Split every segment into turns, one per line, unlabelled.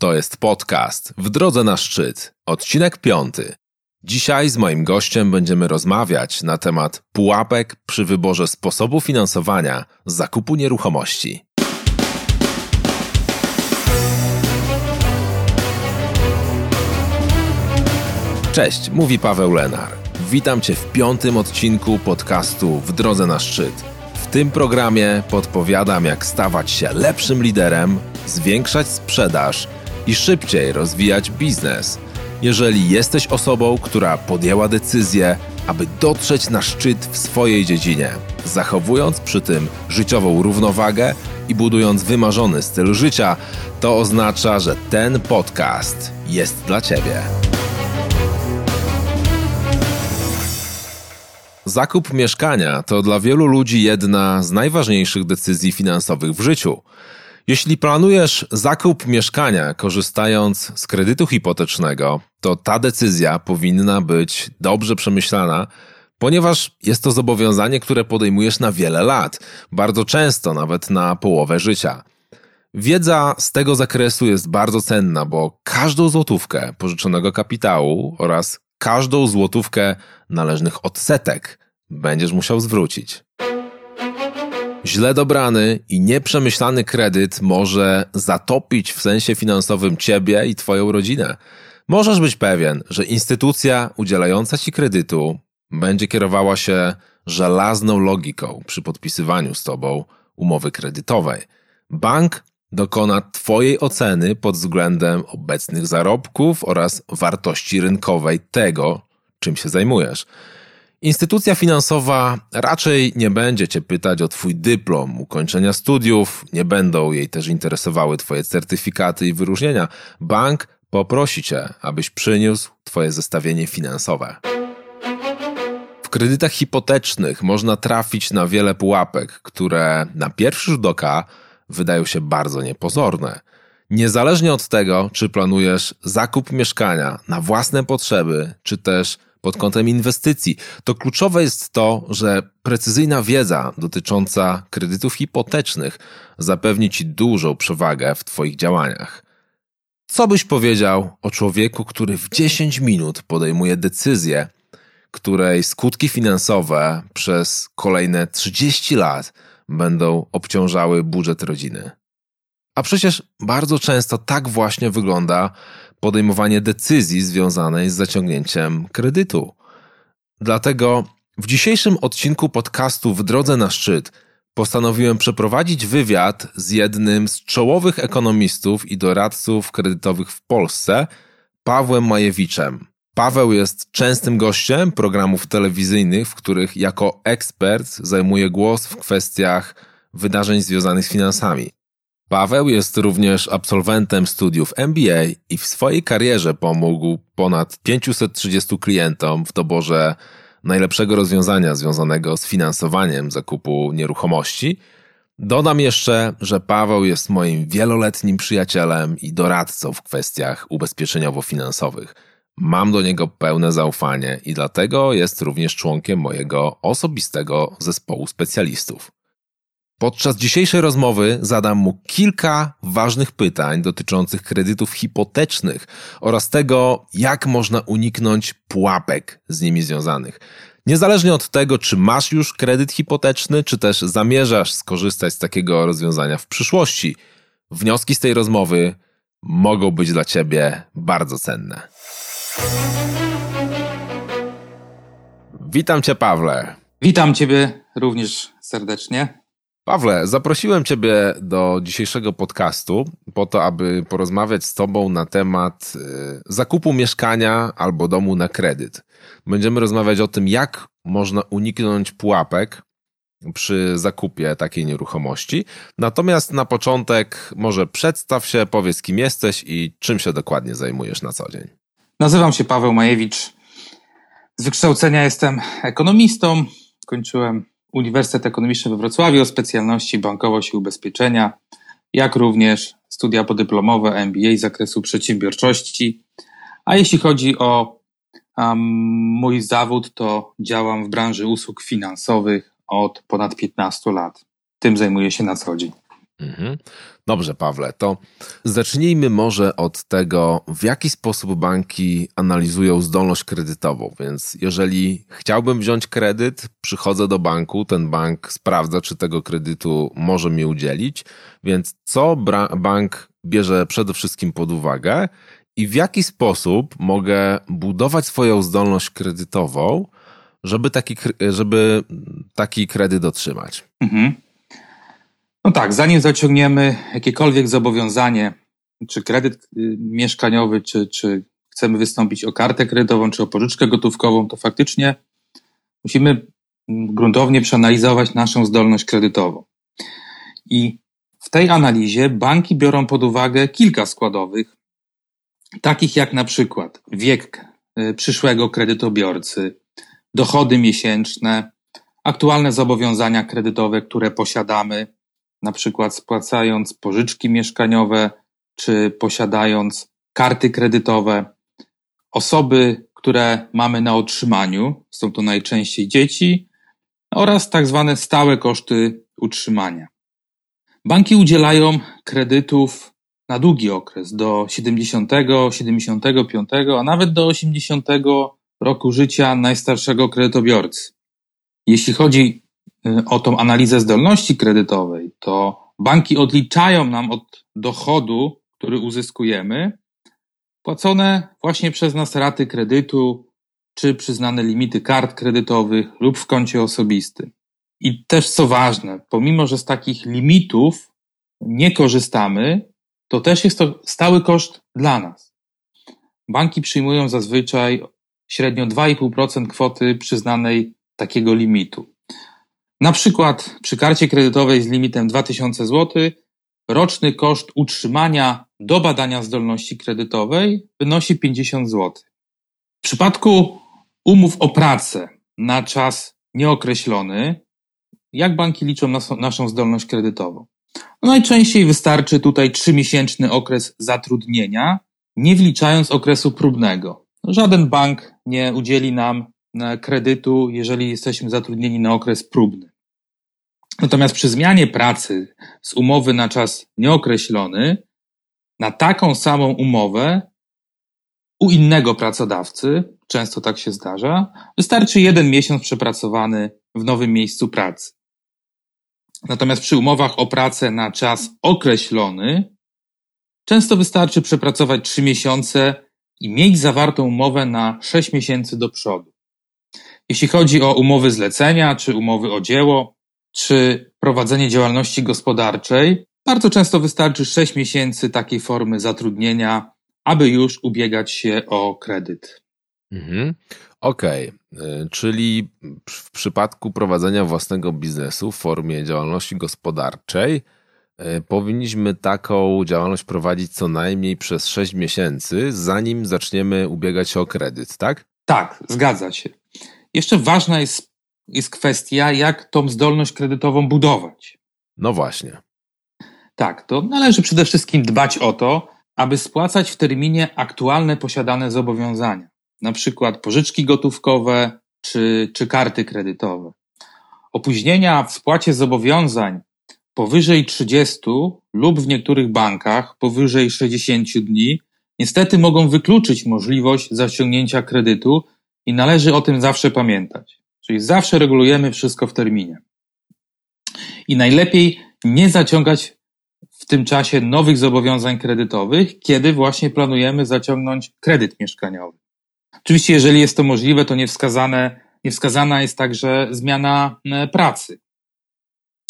To jest podcast W drodze na szczyt, odcinek piąty. Dzisiaj z moim gościem będziemy rozmawiać na temat pułapek przy wyborze sposobu finansowania zakupu nieruchomości. Cześć, mówi Paweł Lenar. Witam Cię w piątym odcinku podcastu W drodze na szczyt. W tym programie podpowiadam, jak stawać się lepszym liderem, zwiększać sprzedaż i szybciej rozwijać biznes. Jeżeli jesteś osobą, która podjęła decyzję, aby dotrzeć na szczyt w swojej dziedzinie, zachowując przy tym życiową równowagę i budując wymarzony styl życia, to oznacza, że ten podcast jest dla Ciebie. Zakup mieszkania to dla wielu ludzi jedna z najważniejszych decyzji finansowych w życiu. Jeśli planujesz zakup mieszkania korzystając z kredytu hipotecznego, to ta decyzja powinna być dobrze przemyślana, ponieważ jest to zobowiązanie, które podejmujesz na wiele lat, bardzo często nawet na połowę życia. Wiedza z tego zakresu jest bardzo cenna, bo każdą złotówkę pożyczonego kapitału oraz każdą złotówkę należnych odsetek będziesz musiał zwrócić. Źle dobrany i nieprzemyślany kredyt może zatopić w sensie finansowym ciebie i twoją rodzinę. Możesz być pewien, że instytucja udzielająca ci kredytu będzie kierowała się żelazną logiką przy podpisywaniu z tobą umowy kredytowej. Bank dokona Twojej oceny pod względem obecnych zarobków oraz wartości rynkowej tego, czym się zajmujesz. Instytucja finansowa raczej nie będzie Cię pytać o Twój dyplom ukończenia studiów, nie będą jej też interesowały Twoje certyfikaty i wyróżnienia. Bank poprosi Cię, abyś przyniósł Twoje zestawienie finansowe. W kredytach hipotecznych można trafić na wiele pułapek, które na pierwszy rzut oka wydają się bardzo niepozorne. Niezależnie od tego, czy planujesz zakup mieszkania na własne potrzeby, czy też pod kątem inwestycji, to kluczowe jest to, że precyzyjna wiedza dotycząca kredytów hipotecznych zapewni Ci dużą przewagę w Twoich działaniach. Co byś powiedział o człowieku, który w 10 minut podejmuje decyzję, której skutki finansowe przez kolejne 30 lat będą obciążały budżet rodziny? A przecież bardzo często tak właśnie wygląda podejmowanie decyzji związanej z zaciągnięciem kredytu. Dlatego w dzisiejszym odcinku podcastu W drodze na szczyt postanowiłem przeprowadzić wywiad z jednym z czołowych ekonomistów i doradców kredytowych w Polsce, Pawłem Majewiczem. Paweł jest częstym gościem programów telewizyjnych, w których jako ekspert zajmuje głos w kwestiach wydarzeń związanych z finansami. Paweł jest również absolwentem studiów MBA i w swojej karierze pomógł ponad 530 klientom w doborze najlepszego rozwiązania związanego z finansowaniem zakupu nieruchomości. Dodam jeszcze, że Paweł jest moim wieloletnim przyjacielem i doradcą w kwestiach ubezpieczeniowo-finansowych. Mam do niego pełne zaufanie i dlatego jest również członkiem mojego osobistego zespołu specjalistów. Podczas dzisiejszej rozmowy zadam mu kilka ważnych pytań dotyczących kredytów hipotecznych oraz tego, jak można uniknąć pułapek z nimi związanych. Niezależnie od tego, czy masz już kredyt hipoteczny, czy też zamierzasz skorzystać z takiego rozwiązania w przyszłości, wnioski z tej rozmowy mogą być dla Ciebie bardzo cenne. Witam Cię, Pawle.
Witam Ciebie również serdecznie.
Pawle, zaprosiłem Ciebie do dzisiejszego podcastu po to, aby porozmawiać z Tobą na temat y, zakupu mieszkania albo domu na kredyt. Będziemy rozmawiać o tym, jak można uniknąć pułapek przy zakupie takiej nieruchomości. Natomiast na początek może przedstaw się, powiedz kim jesteś i czym się dokładnie zajmujesz na co dzień.
Nazywam się Paweł Majewicz. Z wykształcenia jestem ekonomistą. Kończyłem Uniwersytet Ekonomiczny we Wrocławiu o specjalności bankowość i ubezpieczenia, jak również studia podyplomowe MBA z zakresu przedsiębiorczości. A jeśli chodzi o um, mój zawód, to działam w branży usług finansowych od ponad 15 lat. Tym zajmuję się na co dzień.
Mhm. Dobrze, Pawle, to zacznijmy może od tego, w jaki sposób banki analizują zdolność kredytową. Więc jeżeli chciałbym wziąć kredyt, przychodzę do banku, ten bank sprawdza, czy tego kredytu może mi udzielić. Więc co bank bierze przede wszystkim pod uwagę i w jaki sposób mogę budować swoją zdolność kredytową, żeby taki, żeby taki kredyt otrzymać? Mhm.
No tak, zanim zaciągniemy jakiekolwiek zobowiązanie, czy kredyt y, mieszkaniowy, czy, czy chcemy wystąpić o kartę kredytową, czy o pożyczkę gotówkową, to faktycznie musimy gruntownie przeanalizować naszą zdolność kredytową. I w tej analizie banki biorą pod uwagę kilka składowych, takich jak na przykład wiek y, przyszłego kredytobiorcy, dochody miesięczne, aktualne zobowiązania kredytowe, które posiadamy, na przykład spłacając pożyczki mieszkaniowe czy posiadając karty kredytowe. Osoby, które mamy na otrzymaniu, są to najczęściej dzieci oraz tak zwane stałe koszty utrzymania. Banki udzielają kredytów na długi okres, do 70, 75, a nawet do 80 roku życia najstarszego kredytobiorcy. Jeśli chodzi o tą analizę zdolności kredytowej, to banki odliczają nam od dochodu, który uzyskujemy, płacone właśnie przez nas raty kredytu, czy przyznane limity kart kredytowych lub w koncie osobistym. I też co ważne, pomimo że z takich limitów nie korzystamy, to też jest to stały koszt dla nas. Banki przyjmują zazwyczaj średnio 2,5% kwoty przyznanej takiego limitu. Na przykład przy karcie kredytowej z limitem 2000 zł roczny koszt utrzymania do badania zdolności kredytowej wynosi 50 zł. W przypadku umów o pracę na czas nieokreślony, jak banki liczą nas, naszą zdolność kredytową? No najczęściej wystarczy tutaj trzymiesięczny okres zatrudnienia, nie wliczając okresu próbnego. Żaden bank nie udzieli nam kredytu, jeżeli jesteśmy zatrudnieni na okres próbny. Natomiast przy zmianie pracy z umowy na czas nieokreślony na taką samą umowę u innego pracodawcy, często tak się zdarza, wystarczy jeden miesiąc przepracowany w nowym miejscu pracy. Natomiast przy umowach o pracę na czas określony, często wystarczy przepracować trzy miesiące i mieć zawartą umowę na sześć miesięcy do przodu. Jeśli chodzi o umowy zlecenia czy umowy o dzieło, czy prowadzenie działalności gospodarczej, bardzo często wystarczy 6 miesięcy takiej formy zatrudnienia, aby już ubiegać się o kredyt.
Mhm. Okej, okay. czyli w przypadku prowadzenia własnego biznesu w formie działalności gospodarczej y, powinniśmy taką działalność prowadzić co najmniej przez 6 miesięcy, zanim zaczniemy ubiegać się o kredyt, tak?
Tak, zgadza się. Jeszcze ważna jest jest kwestia, jak tą zdolność kredytową budować.
No właśnie.
Tak, to należy przede wszystkim dbać o to, aby spłacać w terminie aktualne posiadane zobowiązania, na przykład pożyczki gotówkowe czy, czy karty kredytowe. Opóźnienia w spłacie zobowiązań powyżej 30 lub w niektórych bankach powyżej 60 dni niestety mogą wykluczyć możliwość zaciągnięcia kredytu i należy o tym zawsze pamiętać. Czyli zawsze regulujemy wszystko w terminie. I najlepiej nie zaciągać w tym czasie nowych zobowiązań kredytowych, kiedy właśnie planujemy zaciągnąć kredyt mieszkaniowy. Oczywiście, jeżeli jest to możliwe, to niewskazane, niewskazana jest także zmiana e, pracy,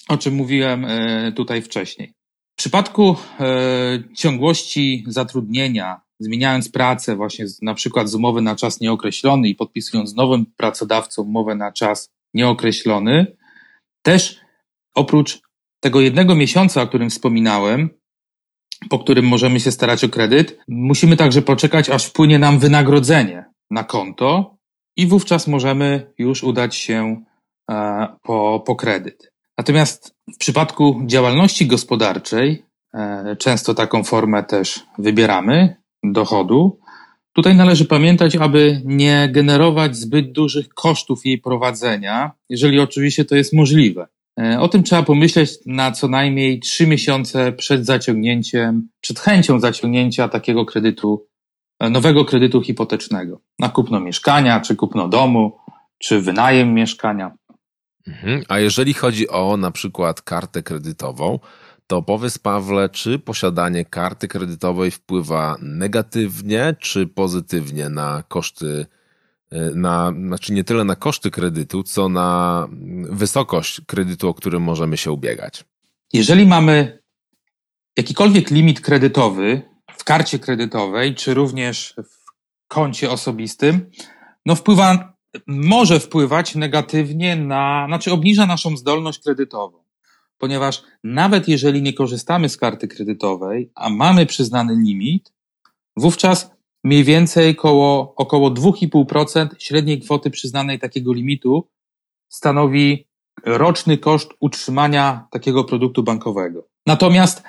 o czym mówiłem e, tutaj wcześniej. W przypadku e, ciągłości zatrudnienia zmieniając pracę właśnie na przykład z umowy na czas nieokreślony i podpisując z nowym pracodawcą umowę na czas nieokreślony, też oprócz tego jednego miesiąca, o którym wspominałem, po którym możemy się starać o kredyt, musimy także poczekać, aż wpłynie nam wynagrodzenie na konto i wówczas możemy już udać się e, po, po kredyt. Natomiast w przypadku działalności gospodarczej, e, często taką formę też wybieramy, dochodu. Tutaj należy pamiętać, aby nie generować zbyt dużych kosztów jej prowadzenia, jeżeli oczywiście to jest możliwe. E, o tym trzeba pomyśleć na co najmniej trzy miesiące przed zaciągnięciem, przed chęcią zaciągnięcia takiego kredytu, e, nowego kredytu hipotecznego na kupno mieszkania, czy kupno domu, czy wynajem mieszkania.
Mhm. A jeżeli chodzi o na przykład kartę kredytową, to powiedz Pawle, czy posiadanie karty kredytowej wpływa negatywnie czy pozytywnie na koszty Y, na, znaczy nie tyle na koszty kredytu, co na wysokość kredytu, o którym możemy się ubiegać.
Jeżeli mamy jakikolwiek limit kredytowy w karcie kredytowej, czy również w koncie osobistym, no wpływa, może wpływać negatywnie na, znaczy obniża naszą zdolność kredytową. Ponieważ nawet jeżeli nie korzystamy z karty kredytowej, a mamy przyznany limit, wówczas mniej więcej koło, około 2,5% średniej kwoty przyznanej takiego limitu stanowi roczny koszt utrzymania takiego produktu bankowego. Natomiast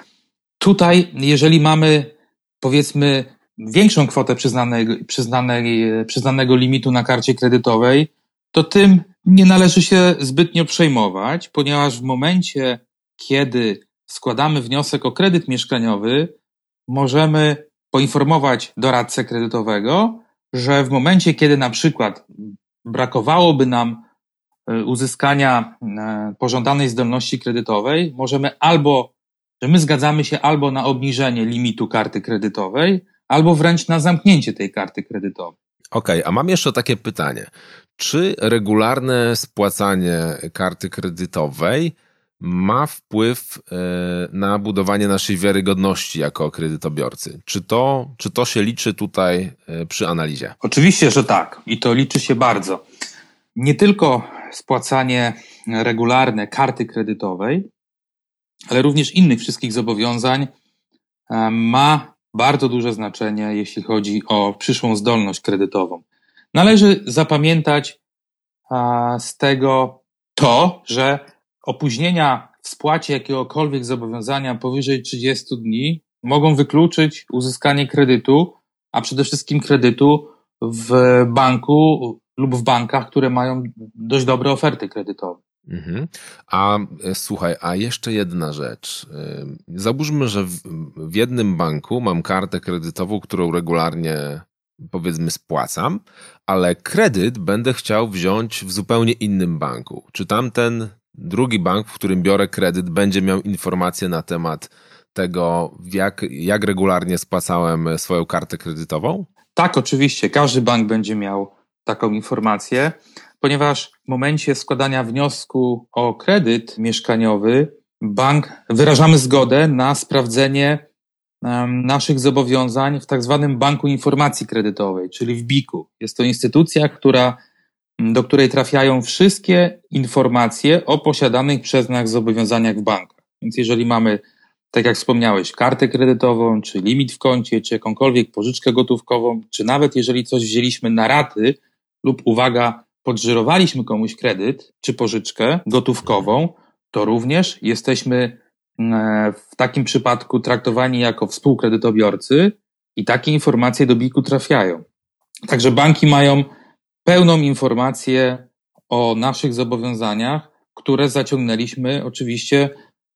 tutaj, jeżeli mamy powiedzmy większą kwotę przyznanego, przyznanej, przyznanego limitu na karcie kredytowej, to tym nie należy się zbytnio przejmować, ponieważ w momencie, kiedy składamy wniosek o kredyt mieszkaniowy, możemy poinformować doradcę kredytowego, że w momencie, kiedy na przykład brakowałoby nam e, uzyskania e, pożądanej zdolności kredytowej, możemy albo, że my zgadzamy się albo na obniżenie limitu karty kredytowej, albo wręcz na zamknięcie tej karty kredytowej.
Okej, okay, a mam jeszcze takie pytanie. Czy regularne spłacanie karty kredytowej ma wpływ e, na budowanie naszej wiarygodności jako kredytobiorcy. Czy to, czy to się liczy tutaj e, przy analizie?
Oczywiście, że tak. I to liczy się bardzo. Nie tylko spłacanie regularne karty kredytowej, ale również innych wszystkich zobowiązań e, ma bardzo duże znaczenie, jeśli chodzi o przyszłą zdolność kredytową. Należy zapamiętać z tego to, że opóźnienia w spłacie jakiegokolwiek zobowiązania powyżej 30 dni mogą wykluczyć uzyskanie kredytu, a przede wszystkim kredytu w banku lub w bankach, które mają dość dobre oferty kredytowe. Mhm.
A e, słuchaj, a jeszcze jedna rzecz. Załóżmy, że w, w jednym banku mam kartę kredytową, którą regularnie powiedzmy spłacam, ale kredyt będę chciał wziąć w zupełnie innym banku. Czy tamten drugi bank, w którym biorę kredyt, będzie miał informacje na temat tego, jak, jak regularnie spłacałem swoją kartę kredytową?
Tak, oczywiście. Każdy bank będzie miał taką informację, ponieważ w momencie składania wniosku o kredyt mieszkaniowy, bank wyrażamy zgodę na sprawdzenie naszych zobowiązań w tak zwanym Banku Informacji Kredytowej, czyli w BIK-u. Jest to instytucja, która do której trafiają wszystkie informacje o posiadanych przez nas zobowiązaniach w bankach. Więc jeżeli mamy, tak jak wspomniałeś, kartę kredytową, czy limit w koncie, czy jakąkolwiek pożyczkę gotówkową, czy nawet jeżeli coś wzięliśmy na raty lub uwaga, podżyrowaliśmy komuś kredyt czy pożyczkę gotówkową, to również jesteśmy w takim przypadku traktowani jako współkredytobiorcy i takie informacje do BIK-u trafiają. Także banki mają pełną informację o naszych zobowiązaniach, które zaciągnęliśmy oczywiście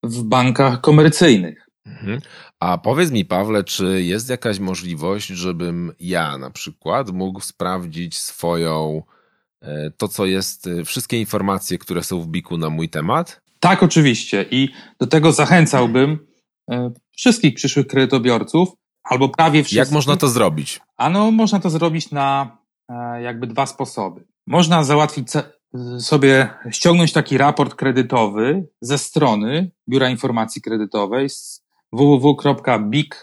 w bankach komercyjnych. Mhm.
A powiedz mi, Pawle, czy jest jakaś możliwość, żebym ja na przykład mógł sprawdzić swoją, e, to co jest, e, wszystkie informacje, które są w biku na mój temat?
Tak, oczywiście. I do tego zachęcałbym e, wszystkich przyszłych kredytobiorców, albo prawie wszystkich.
Jak można to zrobić?
Ano, można to zrobić na E, jakby dwa sposoby. Można załatwić sobie, ściągnąć taki raport kredytowy ze strony Biura Informacji Kredytowej z www.bik.pl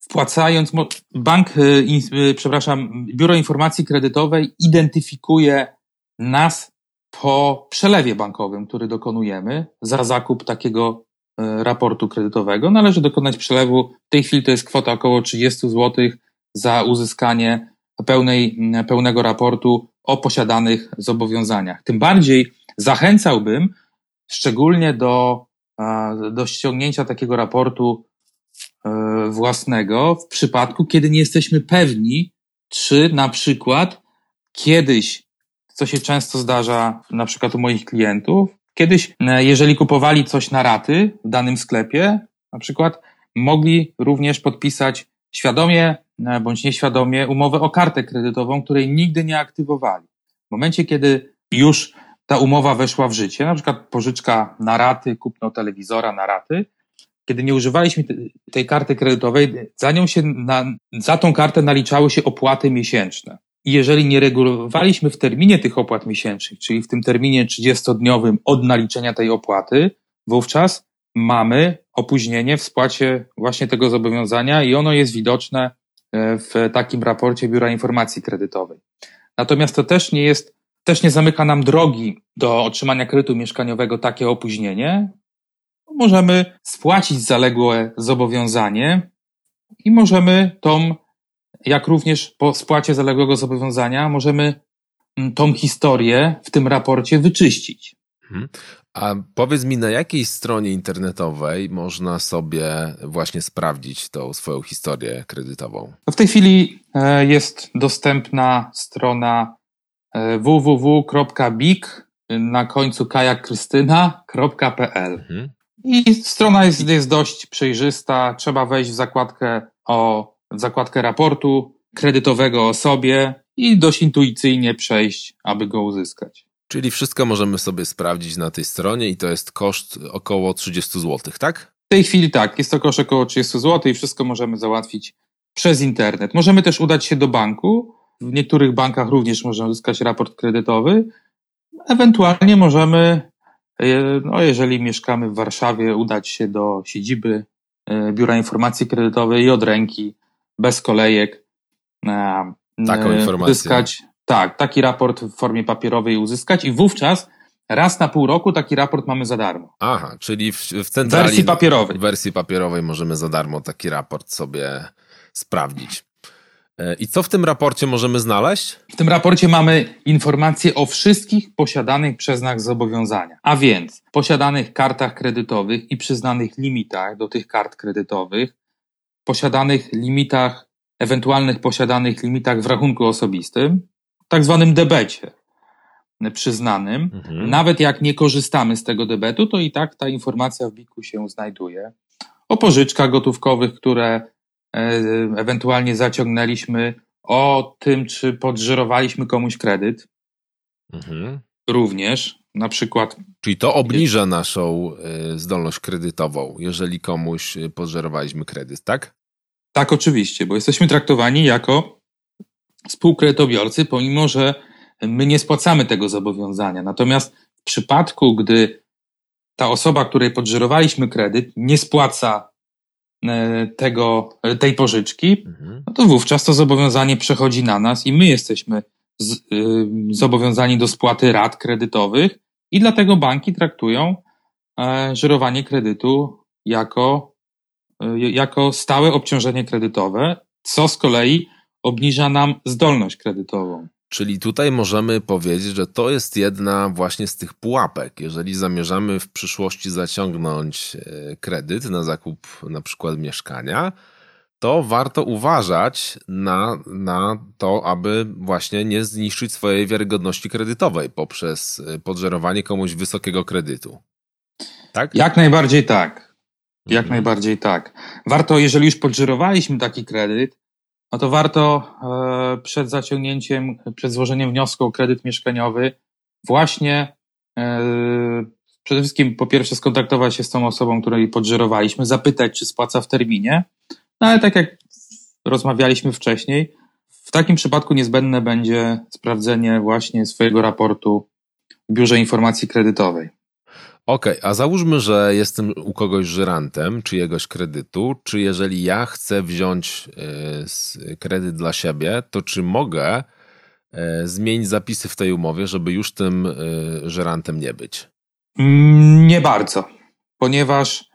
wpłacając, bank, e, przepraszam, Biuro Informacji Kredytowej identyfikuje nas po przelewie bankowym, który dokonujemy za zakup takiego raportu kredytowego. Należy dokonać przelewu, w tej chwili to jest kwota około 30 zł za uzyskanie pełnej, pełnego raportu o posiadanych zobowiązaniach. Tym bardziej zachęcałbym szczególnie do, do ściągnięcia takiego raportu e, własnego w przypadku, kiedy nie jesteśmy pewni, czy na przykład kiedyś, co się często zdarza na przykład u moich klientów, Kiedyś, e, jeżeli kupowali coś na raty w danym sklepie, na przykład, mogli również podpisać świadomie e, bądź nieświadomie umowę o kartę kredytową, której nigdy nie aktywowali. W momencie, kiedy już ta umowa weszła w życie, na przykład pożyczka na raty, kupno telewizora na raty, kiedy nie używaliśmy tej karty kredytowej, za nią się, na, za tą kartę naliczały się opłaty miesięczne. I jeżeli nie regulowaliśmy w terminie tych opłat miesięcznych, czyli w tym terminie 30-dniowym od naliczenia tej opłaty, wówczas mamy opóźnienie w spłacie właśnie tego zobowiązania i ono jest widoczne e, w takim raporcie Biura Informacji Kredytowej. Natomiast to też nie jest, też nie zamyka nam drogi do otrzymania kredytu mieszkaniowego takie opóźnienie. Możemy spłacić zaległe zobowiązanie i możemy tą jak również po spłacie zaległego zobowiązania możemy mm, tą historię w tym raporcie wyczyścić.
Mhm. A powiedz mi, na jakiej stronie internetowej można sobie właśnie sprawdzić tą swoją historię kredytową?
No w tej chwili e, jest dostępna strona e, www.big na końcu kajakkrystyna.pl. Mhm. I strona jest, jest dość przejrzysta. Trzeba wejść w zakładkę o zakładkę raportu kredytowego o sobie i dość intuicyjnie przejść, aby go uzyskać.
Czyli wszystko możemy sobie sprawdzić na tej stronie i to jest koszt około 30 zł, tak?
W tej chwili tak, jest to koszt około 30 zł i wszystko możemy załatwić przez internet. Możemy też udać się do banku. W niektórych bankach również można uzyskać raport kredytowy. Ewentualnie możemy, e, no jeżeli mieszkamy w Warszawie, udać się do siedziby e, Biura Informacji Kredytowej i od ręki bez kolejek.
E, Taką informację.
Uzyskać, tak, taki raport w formie papierowej uzyskać i wówczas raz na pół roku taki raport mamy za darmo.
Aha, czyli w, w centrali...
Wersji papierowej.
W wersji papierowej możemy za darmo taki raport sobie sprawdzić. E, I co w tym raporcie możemy znaleźć?
W tym raporcie mamy informacje o wszystkich posiadanych przez nas zobowiązaniach, a więc posiadanych kartach kredytowych i przyznanych limitach do tych kart kredytowych, posiadanych limitach, ewentualnych posiadanych limitach w rachunku osobistym, tak zwanym debecie przyznanym. Mhm. Nawet jak nie korzystamy z tego debetu, to i tak ta informacja w biku się znajduje. O pożyczkach gotówkowych, które e, ewentualnie zaciągnęliśmy, o tym, czy podżyrowaliśmy komuś kredyt. Mhm. Również, na przykład.
Czyli to obniża naszą e, zdolność kredytową, jeżeli komuś e, podżerowaliśmy kredyt, tak?
Tak, oczywiście, bo jesteśmy traktowani jako współkredytobiorcy, pomimo że my nie spłacamy tego zobowiązania. Natomiast w przypadku, gdy ta osoba, której podżerowaliśmy kredyt, nie spłaca e, tego, tej pożyczki, mhm. no to wówczas to zobowiązanie przechodzi na nas i my jesteśmy z, y, zobowiązani do spłaty rat kredytowych i dlatego banki traktują y, żerowanie kredytu jako Y, jako stałe obciążenie kredytowe, co z kolei obniża nam zdolność kredytową.
Czyli tutaj możemy powiedzieć, że to jest jedna właśnie z tych pułapek. Jeżeli zamierzamy w przyszłości zaciągnąć e, kredyt na zakup na przykład mieszkania, to warto uważać na, na to, aby właśnie nie zniszczyć swojej wiarygodności kredytowej poprzez e, podżerowanie komuś wysokiego kredytu.
Tak? Jak najbardziej tak. Jak mhm. najbardziej tak. Warto, jeżeli już podżyrowaliśmy taki kredyt, no to warto e, przed zaciągnięciem, przed złożeniem wniosku o kredyt mieszkaniowy właśnie e, przede wszystkim po pierwsze skontaktować się z tą osobą, której podżyrowaliśmy, zapytać, czy spłaca w terminie. No ale tak jak rozmawialiśmy wcześniej, w takim przypadku niezbędne będzie sprawdzenie właśnie swojego raportu w Biurze Informacji Kredytowej.
Okej, okay, a załóżmy, że jestem u kogoś żyrantem czyjegoś kredytu, czy jeżeli ja chcę wziąć e, kredyt dla siebie, to czy mogę e, zmienić zapisy w tej umowie, żeby już tym e, żyrantem nie być?
Mm, nie bardzo, ponieważ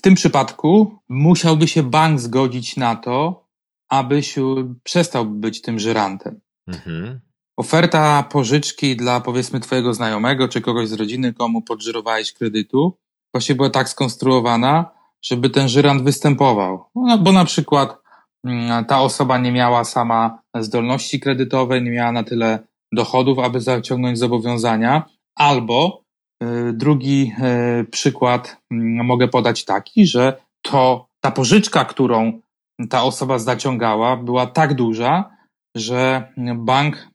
w tym przypadku musiałby się bank zgodzić na to, abyś przestał być tym żyrantem. Mhm oferta pożyczki dla powiedzmy twojego znajomego czy kogoś z rodziny, komu podżyrowałeś kredytu, właśnie była tak skonstruowana, żeby ten żyrant występował. No, bo na przykład mm, ta osoba nie miała sama zdolności kredytowej, nie miała na tyle dochodów, aby zaciągnąć zobowiązania, albo drugi przykład mm, mogę podać taki, że to ta pożyczka, którą ta osoba zaciągała, była tak duża, że bank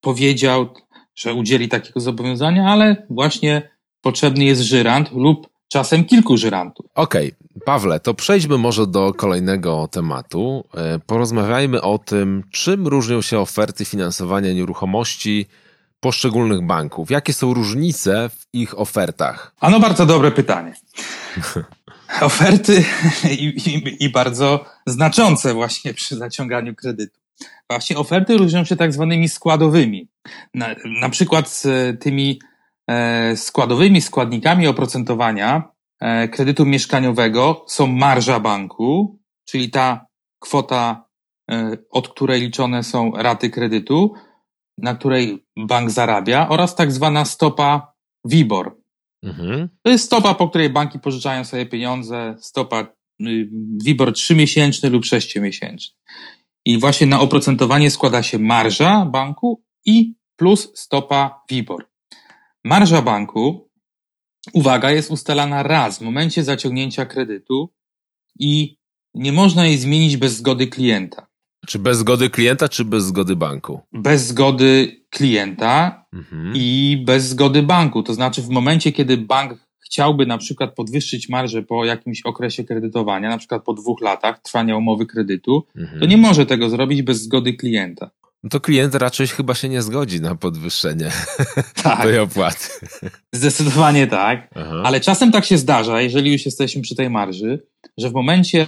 powiedział, że udzieli takiego zobowiązania, ale właśnie potrzebny jest żyrant lub czasem kilku żyrantów.
Okej, okay. Pawle, to przejdźmy może do kolejnego tematu. E, porozmawiajmy o tym, czym różnią się oferty finansowania nieruchomości poszczególnych banków. Jakie są różnice w ich ofertach?
Ano, bardzo dobre pytanie. Oferty i, i, i bardzo znaczące właśnie przy zaciąganiu kredytu. Właśnie oferty różnią się tak zwanymi składowymi. Na, na przykład z tymi e, składowymi składnikami oprocentowania e, kredytu mieszkaniowego są marża banku, czyli ta kwota, e, od której liczone są raty kredytu, na której bank zarabia, oraz tak zwana stopa WIBOR. Mhm. To jest stopa, po której banki pożyczają sobie pieniądze, stopa y, WIBOR 3-miesięczny lub 6-miesięczny. I właśnie na oprocentowanie składa się marża banku i plus stopa WIBOR. Marża banku, uwaga, jest ustalana raz w momencie zaciągnięcia kredytu i nie można jej zmienić bez zgody klienta.
Czy bez zgody klienta, czy bez zgody banku?
Bez zgody klienta mhm. i bez zgody banku. To znaczy, w momencie, kiedy bank chciałby na przykład podwyższyć marżę po jakimś okresie kredytowania, na przykład po dwóch latach trwania umowy kredytu, mhm. to nie może tego zrobić bez zgody klienta.
No to klient raczej chyba się nie zgodzi na podwyższenie tak. tej opłaty.
Zdecydowanie tak, Aha. ale czasem tak się zdarza, jeżeli już jesteśmy przy tej marży, że w momencie,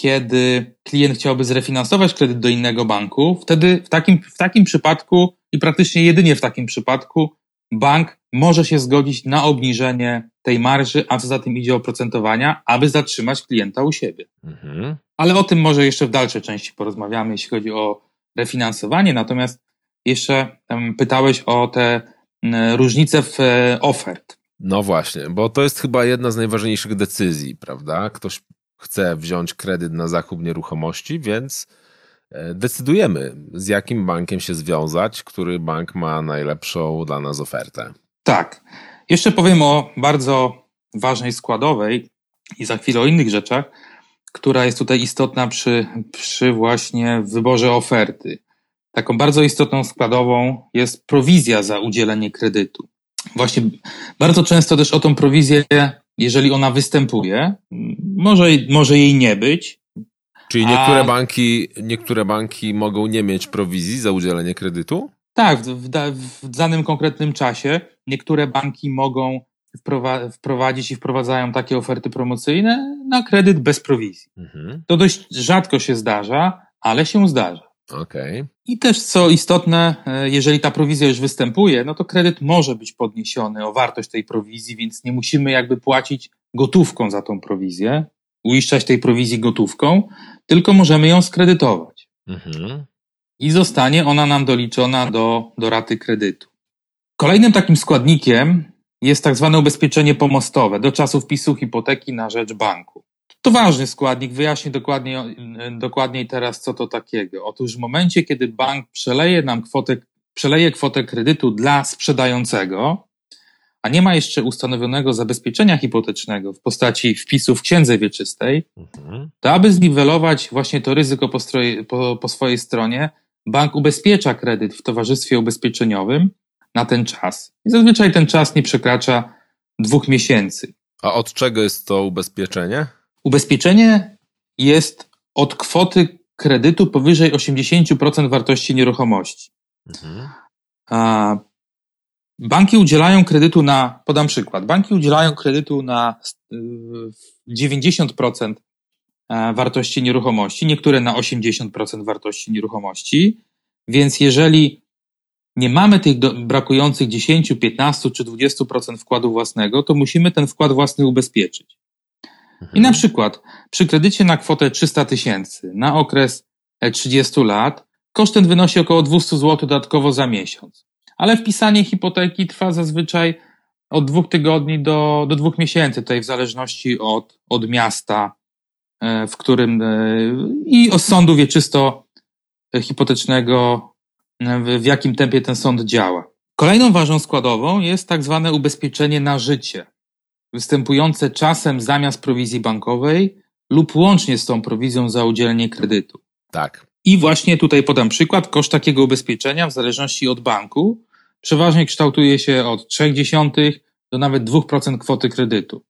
kiedy klient chciałby zrefinansować kredyt do innego banku, wtedy w takim, w takim przypadku i praktycznie jedynie w takim przypadku bank może się zgodzić na obniżenie tej marży, a co za tym idzie oprocentowania, aby zatrzymać klienta u siebie. Mhm. Ale o tym może jeszcze w dalszej części porozmawiamy, jeśli chodzi o refinansowanie. Natomiast jeszcze pytałeś o te różnice w e, ofert.
No właśnie, bo to jest chyba jedna z najważniejszych decyzji, prawda? Ktoś chce wziąć kredyt na zakup nieruchomości, więc e, decydujemy, z jakim bankiem się związać, który bank ma najlepszą dla nas ofertę.
Tak. Jeszcze powiem o bardzo ważnej składowej i za chwilę o innych rzeczach, która jest tutaj istotna przy, przy właśnie wyborze oferty. Taką bardzo istotną składową jest prowizja za udzielenie kredytu. Właśnie bardzo często też o tą prowizję, jeżeli ona występuje, może, może jej nie być.
Czyli niektóre, a... banki, niektóre banki mogą nie mieć prowizji za udzielenie kredytu?
Tak, w, w, w danym konkretnym czasie niektóre banki mogą wprowadzić i wprowadzają takie oferty promocyjne na kredyt bez prowizji. Mhm. To dość rzadko się zdarza, ale się zdarza.
Okay.
I też co istotne, e, jeżeli ta prowizja już występuje, no to kredyt może być podniesiony o wartość tej prowizji, więc nie musimy jakby płacić gotówką za tą prowizję, uiszczać tej prowizji gotówką, tylko możemy ją skredytować. Mhm. I zostanie ona nam doliczona do, do raty kredytu. Kolejnym takim składnikiem jest tak zwane ubezpieczenie pomostowe do czasu wpisu hipoteki na rzecz banku. To ważny składnik, wyjaśnię dokładnie, dokładniej teraz, co to takiego. Otóż w momencie, kiedy bank przeleje nam kwotę, przeleje kwotę kredytu dla sprzedającego, a nie ma jeszcze ustanowionego zabezpieczenia hipotecznego w postaci wpisu w księdze wieczystej, mhm. to aby zniwelować właśnie to ryzyko po, stroje, po, po swojej stronie, bank ubezpiecza kredyt w towarzystwie ubezpieczeniowym na ten czas. I zazwyczaj ten czas nie przekracza dwóch miesięcy.
A od czego jest to ubezpieczenie?
Ubezpieczenie jest od kwoty kredytu powyżej 80% wartości nieruchomości. Mhm. A banki udzielają kredytu na, podam przykład, banki udzielają kredytu na 90% e, wartości nieruchomości, niektóre na 80% wartości nieruchomości. Więc jeżeli nie mamy tych do, brakujących 10, 15 czy 20% wkładu własnego, to musimy ten wkład własny ubezpieczyć. I na przykład przy kredycie na kwotę 300 tysięcy na okres 30 e, lat koszt ten wynosi około 200 zł dodatkowo za miesiąc. Ale wpisanie hipoteki trwa zazwyczaj od dwóch tygodni do, do dwóch miesięcy, tutaj w zależności od, od miasta, e, w którym e, i od sądu wieczysto hipotecznego w jakim tempie ten sąd działa. Kolejną ważną składową jest tak zwane ubezpieczenie na życie, występujące czasem zamiast prowizji bankowej lub łącznie z tą prowizją za udzielenie kredytu.
Tak.
I właśnie tutaj podam przykład. Koszt takiego ubezpieczenia w zależności od banku przeważnie kształtuje się od 0,3 do nawet 2% kwoty kredytu.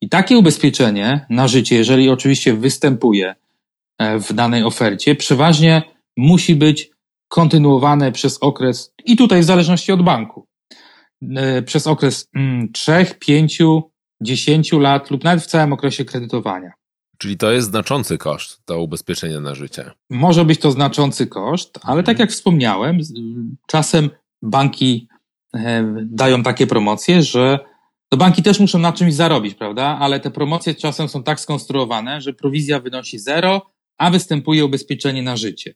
I takie ubezpieczenie na życie, jeżeli oczywiście występuje e, w danej ofercie, przeważnie musi być kontynuowane przez okres, i tutaj w zależności od banku, e, przez okres 3, 5, 10 lat lub nawet w całym okresie kredytowania.
Czyli to jest znaczący koszt, to ubezpieczenie na życie.
Może być to znaczący koszt, ale tak jak wspomniałem, czasem banki e, dają takie promocje, że no banki też muszą na czymś zarobić, prawda? Ale te promocje czasem są tak skonstruowane, że prowizja wynosi zero, a występuje ubezpieczenie na życie.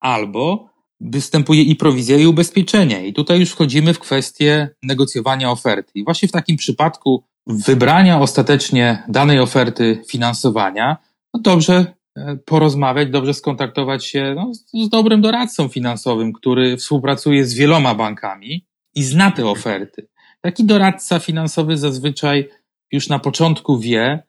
Albo występuje i prowizja, i ubezpieczenie. I tutaj już wchodzimy w kwestię negocjowania oferty. I właśnie w takim przypadku wybrania ostatecznie danej oferty finansowania, no dobrze e, porozmawiać, dobrze skontaktować się no, z dobrym doradcą finansowym, który współpracuje z wieloma bankami i zna te oferty. Taki doradca finansowy zazwyczaj już na początku wie,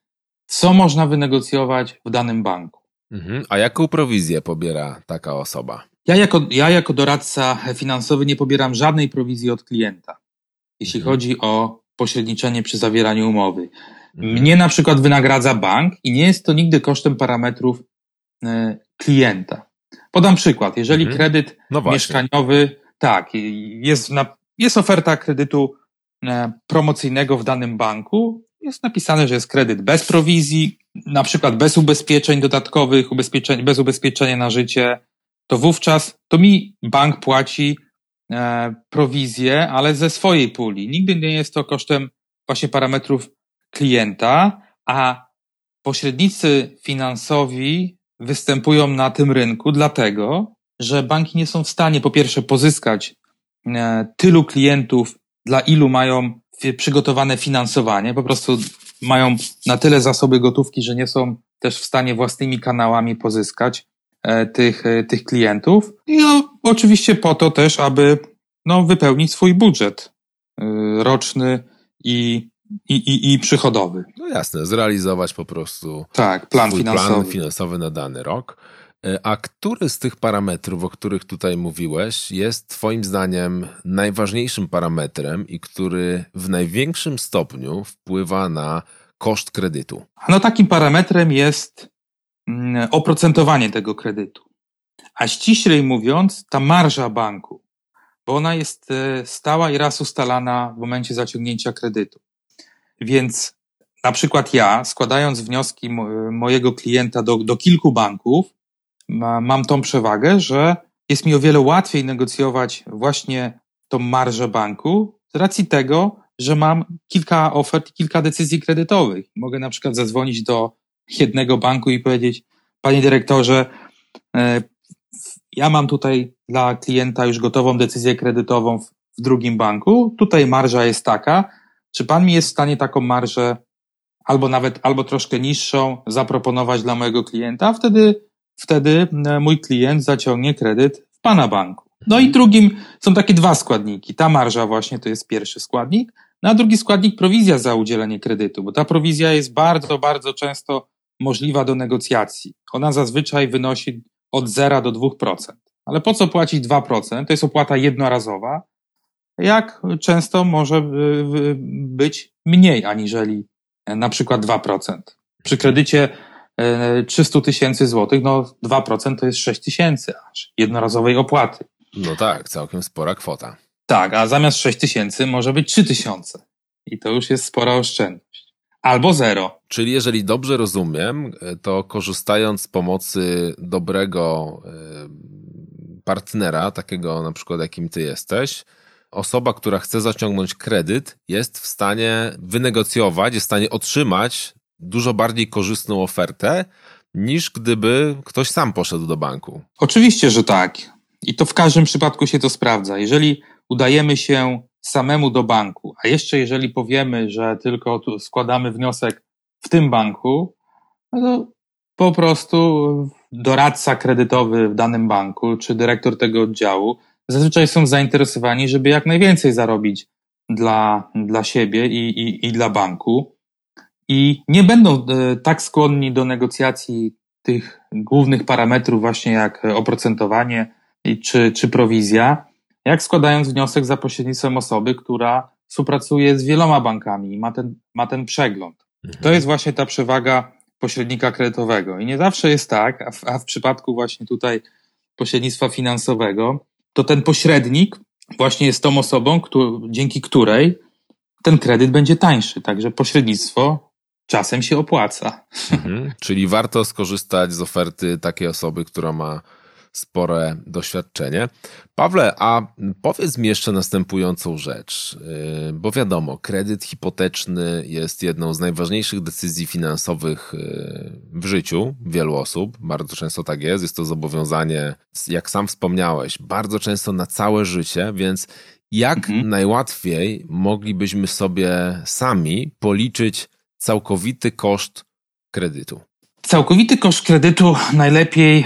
co można wynegocjować w danym banku.
Mhm. A jaką prowizję pobiera taka osoba?
Ja jako, ja jako doradca finansowy nie pobieram żadnej prowizji od klienta, jeśli mhm. chodzi o pośredniczenie przy zawieraniu umowy. Mnie na przykład wynagradza bank i nie jest to nigdy kosztem parametrów y, klienta. Podam przykład. Jeżeli mhm. kredyt no mieszkaniowy, tak, jest, na, jest oferta kredytu E, promocyjnego w danym banku jest napisane, że jest kredyt bez prowizji, na przykład bez ubezpieczeń dodatkowych, ubezpieczeń, bez ubezpieczenia na życie, to wówczas to mi bank płaci e, prowizję, ale ze swojej puli. Nigdy nie jest to kosztem właśnie parametrów klienta, a pośrednicy finansowi występują na tym rynku dlatego, że banki nie są w stanie po pierwsze pozyskać e, tylu klientów dla ilu mają przygotowane finansowanie, po prostu mają na tyle zasoby gotówki, że nie są też w stanie własnymi kanałami pozyskać e, tych, e, tych klientów. I no, oczywiście po to też, aby no, wypełnić swój budżet e, roczny i, i, i, i przychodowy.
No jasne, zrealizować po prostu
tak, plan finansowy.
plan finansowy na dany rok. E, a który z tych parametrów, o których tutaj mówiłeś, jest Twoim zdaniem najważniejszym parametrem i który w największym stopniu wpływa na koszt kredytu?
No takim parametrem jest oprocentowanie tego kredytu. A ściślej mówiąc, ta marża banku, bo ona jest e, stała i raz ustalana w momencie zaciągnięcia kredytu. Więc na przykład ja, składając wnioski mojego klienta do, do kilku banków, mam tą przewagę, że jest mi o wiele łatwiej negocjować właśnie tą marżę banku z racji tego, że mam kilka ofert, kilka decyzji kredytowych. Mogę na przykład zadzwonić do jednego banku i powiedzieć, panie dyrektorze, e, ja mam tutaj dla klienta już gotową decyzję kredytową w drugim banku, tutaj marża jest taka, czy pan mi jest w stanie taką marżę albo nawet, albo troszkę niższą zaproponować dla mojego klienta? Wtedy wtedy e, mój klient zaciągnie kredyt w pana banku. No i drugim są takie dwa składniki. Ta marża właśnie to jest pierwszy składnik, no a drugi składnik prowizja za udzielenie kredytu, bo ta prowizja jest bardzo, bardzo często możliwa do negocjacji. Ona zazwyczaj wynosi od 0 do 2%. Ale po co płacić 2%? To jest opłata jednorazowa. Jak często może e, być mniej aniżeli e, na przykład 2%. Przy kredycie 300 tysięcy złotych, no 2% to jest 6 tysięcy aż jednorazowej opłaty.
No tak, całkiem spora kwota.
Tak, a zamiast 6 tysięcy może być 3 tysiące. I to już jest spora oszczędność. Albo zero.
Czyli jeżeli dobrze rozumiem, to korzystając z pomocy dobrego partnera, takiego na przykład jakim ty jesteś, osoba, która chce zaciągnąć kredyt, jest w stanie wynegocjować, jest w stanie otrzymać dużo bardziej korzystną ofertę, niż gdyby ktoś sam poszedł do banku.
Oczywiście, że tak. I to w każdym przypadku się to sprawdza. Jeżeli udajemy się samemu do banku, a jeszcze jeżeli powiemy, że tylko składamy wniosek w tym banku, no to po prostu doradca kredytowy w danym banku, czy dyrektor tego oddziału zazwyczaj są zainteresowani, żeby jak najwięcej zarobić dla, dla siebie i, i, i dla banku. I nie będą e, tak skłonni do negocjacji tych głównych parametrów, właśnie jak oprocentowanie czy, czy prowizja, jak składając wniosek za pośrednictwem osoby, która współpracuje z wieloma bankami i ma ten, ma ten przegląd. Mhm. To jest właśnie ta przewaga pośrednika kredytowego. I nie zawsze jest tak, a w, a w przypadku właśnie tutaj pośrednictwa finansowego, to ten pośrednik właśnie jest tą osobą, dzięki której ten kredyt będzie tańszy. Także pośrednictwo czasem się opłaca.
Mhm. Czyli warto skorzystać z oferty takiej osoby, która ma spore doświadczenie. Pawle, a powiedz mi jeszcze następującą rzecz, y, bo wiadomo, kredyt hipoteczny jest jedną z najważniejszych decyzji finansowych y, w życiu wielu osób. Bardzo często tak jest. Jest to zobowiązanie, jak sam wspomniałeś, bardzo często na całe życie, więc jak mhm. najłatwiej moglibyśmy sobie sami policzyć całkowity koszt kredytu?
Całkowity koszt kredytu najlepiej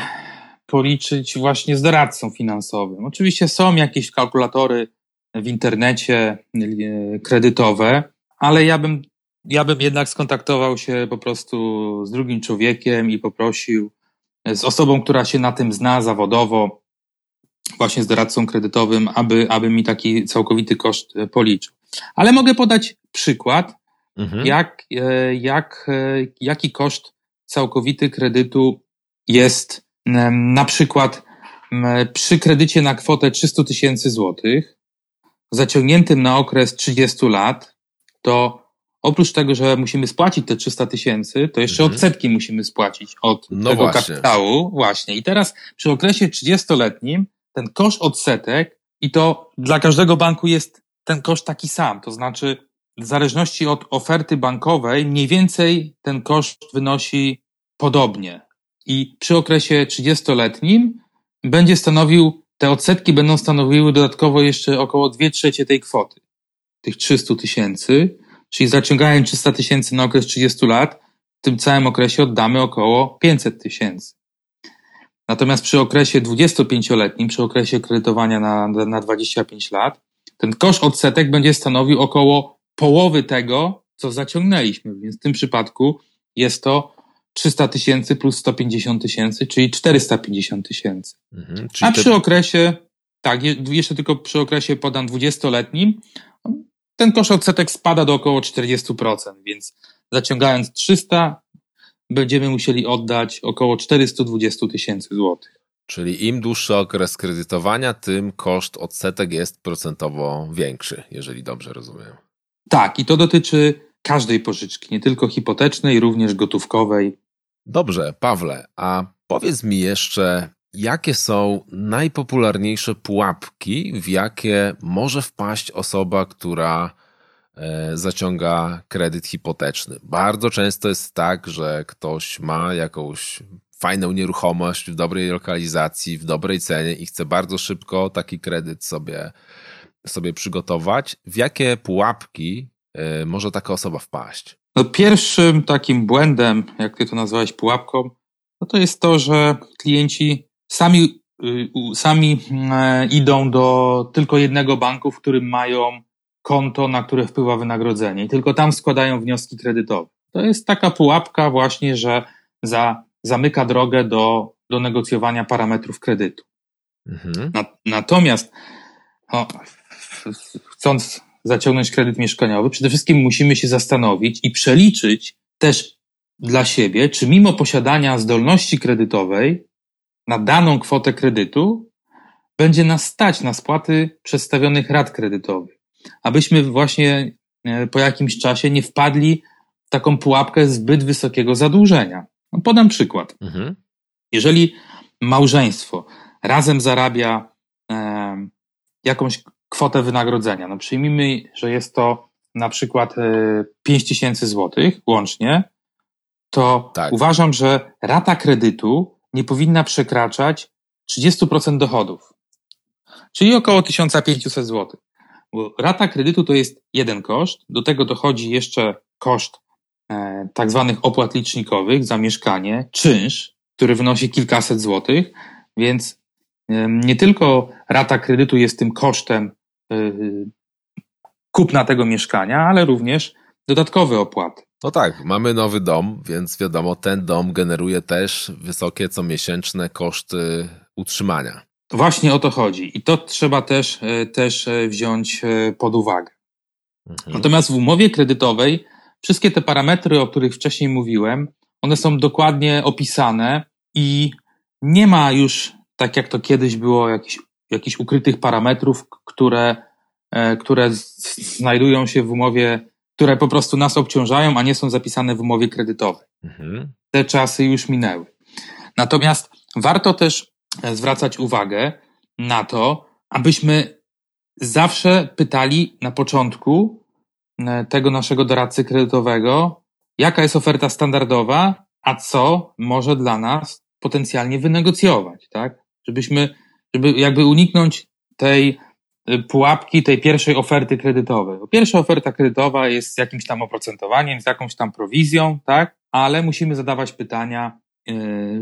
policzyć właśnie z doradcą finansowym. Oczywiście są jakieś kalkulatory w internecie e, kredytowe, ale ja bym, ja bym jednak skontaktował się po prostu z drugim człowiekiem i poprosił z osobą, która się na tym zna zawodowo, właśnie z doradcą kredytowym, aby, aby mi taki całkowity koszt e, policzył. Ale mogę podać przykład, mhm. jak, e, jak, jaki koszt całkowity kredytu jest na przykład przy kredycie na kwotę 300 tysięcy złotych, zaciągniętym na okres 30 lat, to oprócz tego, że musimy spłacić te 300 tysięcy, to jeszcze mhm. odsetki musimy spłacić od no tego właśnie. kapitału. Właśnie. I teraz przy okresie 30-letnim ten koszt odsetek i to dla każdego banku jest ten koszt taki sam. To znaczy, w zależności od oferty bankowej, mniej więcej ten koszt wynosi podobnie i przy okresie 30-letnim będzie stanowił, te odsetki będą stanowiły dodatkowo jeszcze około 2 trzecie tej kwoty, tych 300 tysięcy, czyli zaciągając 300 tysięcy na okres 30 lat, w tym całym okresie oddamy około 500 tysięcy. Natomiast przy okresie 25-letnim, przy okresie kredytowania na, na 25 lat, ten koszt odsetek będzie stanowił około połowy tego, co zaciągnęliśmy. Więc w tym przypadku jest to 300 tysięcy plus 150 tysięcy, czyli 450 tysięcy. Mhm, A przy te... okresie, tak, jeszcze tylko przy okresie podam 20-letnim, ten koszt odsetek spada do około 40%, więc zaciągając 300, będziemy musieli oddać około 420 tysięcy złotych.
Czyli im dłuższy okres kredytowania, tym koszt odsetek jest procentowo większy, jeżeli dobrze rozumiem.
Tak, i to dotyczy każdej pożyczki, nie tylko hipotecznej, również gotówkowej.
Dobrze, Pawle, a powiedz mi jeszcze, jakie są najpopularniejsze pułapki, w jakie może wpaść osoba, która e, zaciąga kredyt hipoteczny. Bardzo często jest tak, że ktoś ma jakąś fajną nieruchomość w dobrej lokalizacji, w dobrej cenie i chce bardzo szybko taki kredyt sobie, sobie przygotować. W jakie pułapki e, może taka osoba wpaść?
No pierwszym takim błędem, jak ty to nazwałeś pułapką, no to jest to, że klienci sami, y, sami e, idą do tylko jednego banku, w którym mają konto, na które wpływa wynagrodzenie i tylko tam składają wnioski kredytowe. To jest taka pułapka właśnie, że za, zamyka drogę do, do negocjowania parametrów kredytu. Mhm. Na, natomiast no, chcąc zaciągnąć kredyt mieszkaniowy, przede wszystkim musimy się zastanowić i przeliczyć też dla siebie, czy mimo posiadania zdolności kredytowej na daną kwotę kredytu będzie nas stać na spłaty przedstawionych rat kredytowych, abyśmy właśnie e, po jakimś czasie nie wpadli w taką pułapkę zbyt wysokiego zadłużenia. No, podam przykład. Mhm. Jeżeli małżeństwo razem zarabia e, jakąś kwotę wynagrodzenia. No przyjmijmy, że jest to na przykład 5 e, tysięcy złotych łącznie, to tak. uważam, że rata kredytu nie powinna przekraczać 30% dochodów, czyli około 1500 zł. Bo rata kredytu to jest jeden koszt, do tego dochodzi jeszcze koszt e, tak zwanych opłat licznikowych za mieszkanie, czynsz, który wynosi kilkaset złotych, więc nie tylko rata kredytu jest tym kosztem kupna tego mieszkania, ale również dodatkowe opłaty.
No tak, mamy nowy dom, więc wiadomo, ten dom generuje też wysokie comiesięczne koszty utrzymania.
Właśnie o to chodzi i to trzeba też, e, też e, wziąć e, pod uwagę. Mhm. Natomiast w umowie kredytowej wszystkie te parametry, o których wcześniej mówiłem, one są dokładnie opisane i nie ma już, tak jak to kiedyś było, jakichś, jakichś ukrytych parametrów, które, które znajdują się w umowie które po prostu nas obciążają, a nie są zapisane w umowie kredytowej. Mhm. Te czasy już minęły. Natomiast warto też e, zwracać uwagę na to, abyśmy zawsze pytali na początku e, tego naszego doradcy kredytowego, jaka jest oferta standardowa, a co może dla nas potencjalnie wynegocjować, tak? Żebyśmy, żeby jakby uniknąć tej Y, pułapki tej pierwszej oferty kredytowej. Pierwsza oferta kredytowa jest z jakimś tam oprocentowaniem, z jakąś tam prowizją, tak? Ale musimy zadawać pytania. Y,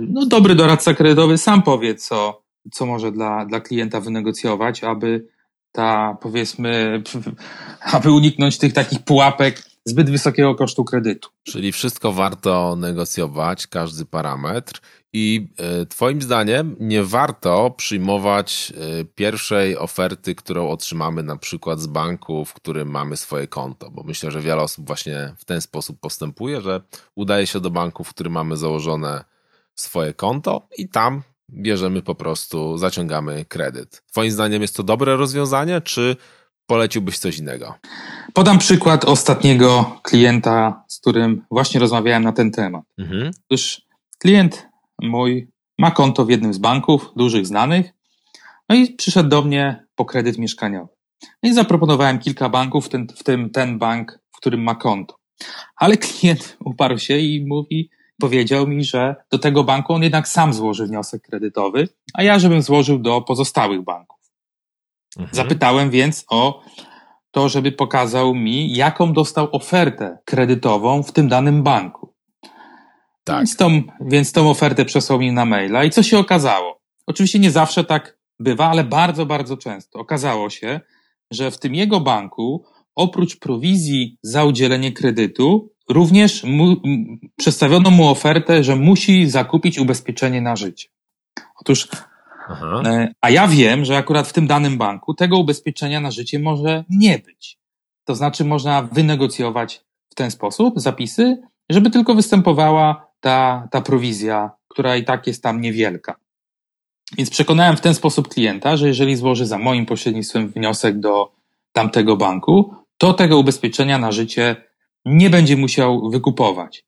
no, dobry doradca kredytowy sam powie, co, co może dla, dla klienta wynegocjować, aby ta, powiedzmy, aby uniknąć tych takich pułapek zbyt wysokiego kosztu kredytu.
Czyli wszystko warto negocjować, każdy parametr i e, Twoim zdaniem nie warto przyjmować e, pierwszej oferty, którą otrzymamy na przykład z banku, w którym mamy swoje konto, bo myślę, że wiele osób właśnie w ten sposób postępuje, że udaje się do banku, w którym mamy założone swoje konto i tam bierzemy po prostu, zaciągamy kredyt. Twoim zdaniem jest to dobre rozwiązanie, czy poleciłbyś coś innego?
Podam przykład ostatniego klienta, z którym właśnie rozmawiałem na ten temat. Mhm. Otóż klient mój ma konto w jednym z banków, dużych, znanych, no i przyszedł do mnie po kredyt mieszkaniowy. No i zaproponowałem kilka banków, w tym, w tym ten bank, w którym ma konto. Ale klient uparł się i mówi, powiedział mi, że do tego banku on jednak sam złoży wniosek kredytowy, a ja żebym złożył do pozostałych banków. Mhm. Zapytałem więc o to, żeby pokazał mi, jaką dostał ofertę kredytową w tym danym banku. Tak. Więc, tą, więc tą ofertę przesłał mi na maila. I co się okazało? Oczywiście nie zawsze tak bywa, ale bardzo, bardzo często. Okazało się, że w tym jego banku oprócz prowizji za udzielenie kredytu, również mu, przedstawiono mu ofertę, że musi zakupić ubezpieczenie na życie. Otóż, Aha. E, a ja wiem, że akurat w tym danym banku tego ubezpieczenia na życie może nie być. To znaczy, można wynegocjować w ten sposób zapisy, żeby tylko występowała ta, ta prowizja, która i tak jest tam niewielka. Więc przekonałem w ten sposób klienta, że jeżeli złoży za moim pośrednictwem wniosek do tamtego banku, to tego ubezpieczenia na życie nie będzie musiał wykupować.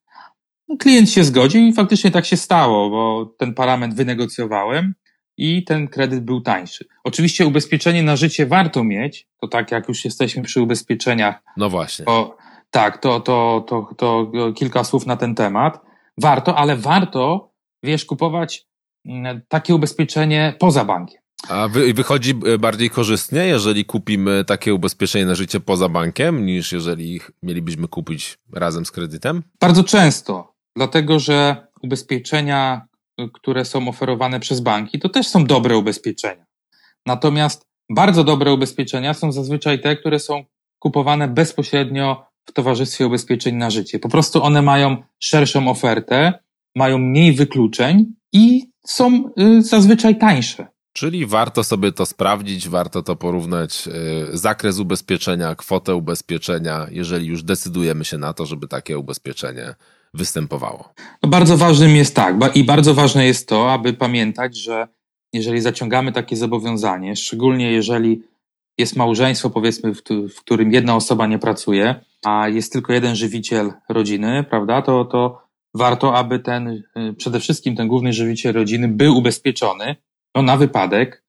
No, klient się zgodził i faktycznie tak się stało, bo ten parametr wynegocjowałem i ten kredyt był tańszy. Oczywiście ubezpieczenie na życie warto mieć, to tak jak już jesteśmy przy ubezpieczeniach.
No właśnie.
To, tak, to, to, to, to kilka słów na ten temat warto, ale warto, wiesz, kupować mm, takie ubezpieczenie poza bankiem.
A wy, wychodzi e, bardziej korzystnie, jeżeli kupimy takie ubezpieczenie na życie poza bankiem, niż jeżeli mielibyśmy kupić razem z kredytem?
Bardzo często, dlatego że ubezpieczenia, które są oferowane przez banki, to też są dobre ubezpieczenia. Natomiast bardzo dobre ubezpieczenia są zazwyczaj te, które są kupowane bezpośrednio w towarzystwie ubezpieczeń na życie. Po prostu one mają szerszą ofertę, mają mniej wykluczeń i są y, zazwyczaj tańsze.
Czyli warto sobie to sprawdzić, warto to porównać, y, zakres ubezpieczenia, kwotę ubezpieczenia, jeżeli już decydujemy się na to, żeby takie ubezpieczenie występowało.
No bardzo ważnym jest tak, i bardzo ważne jest to, aby pamiętać, że jeżeli zaciągamy takie zobowiązanie, szczególnie jeżeli jest małżeństwo, powiedzmy, w, w którym jedna osoba nie pracuje, a jest tylko jeden żywiciel rodziny, prawda, to, to warto, aby ten, y, przede wszystkim ten główny żywiciel rodziny był ubezpieczony no, na wypadek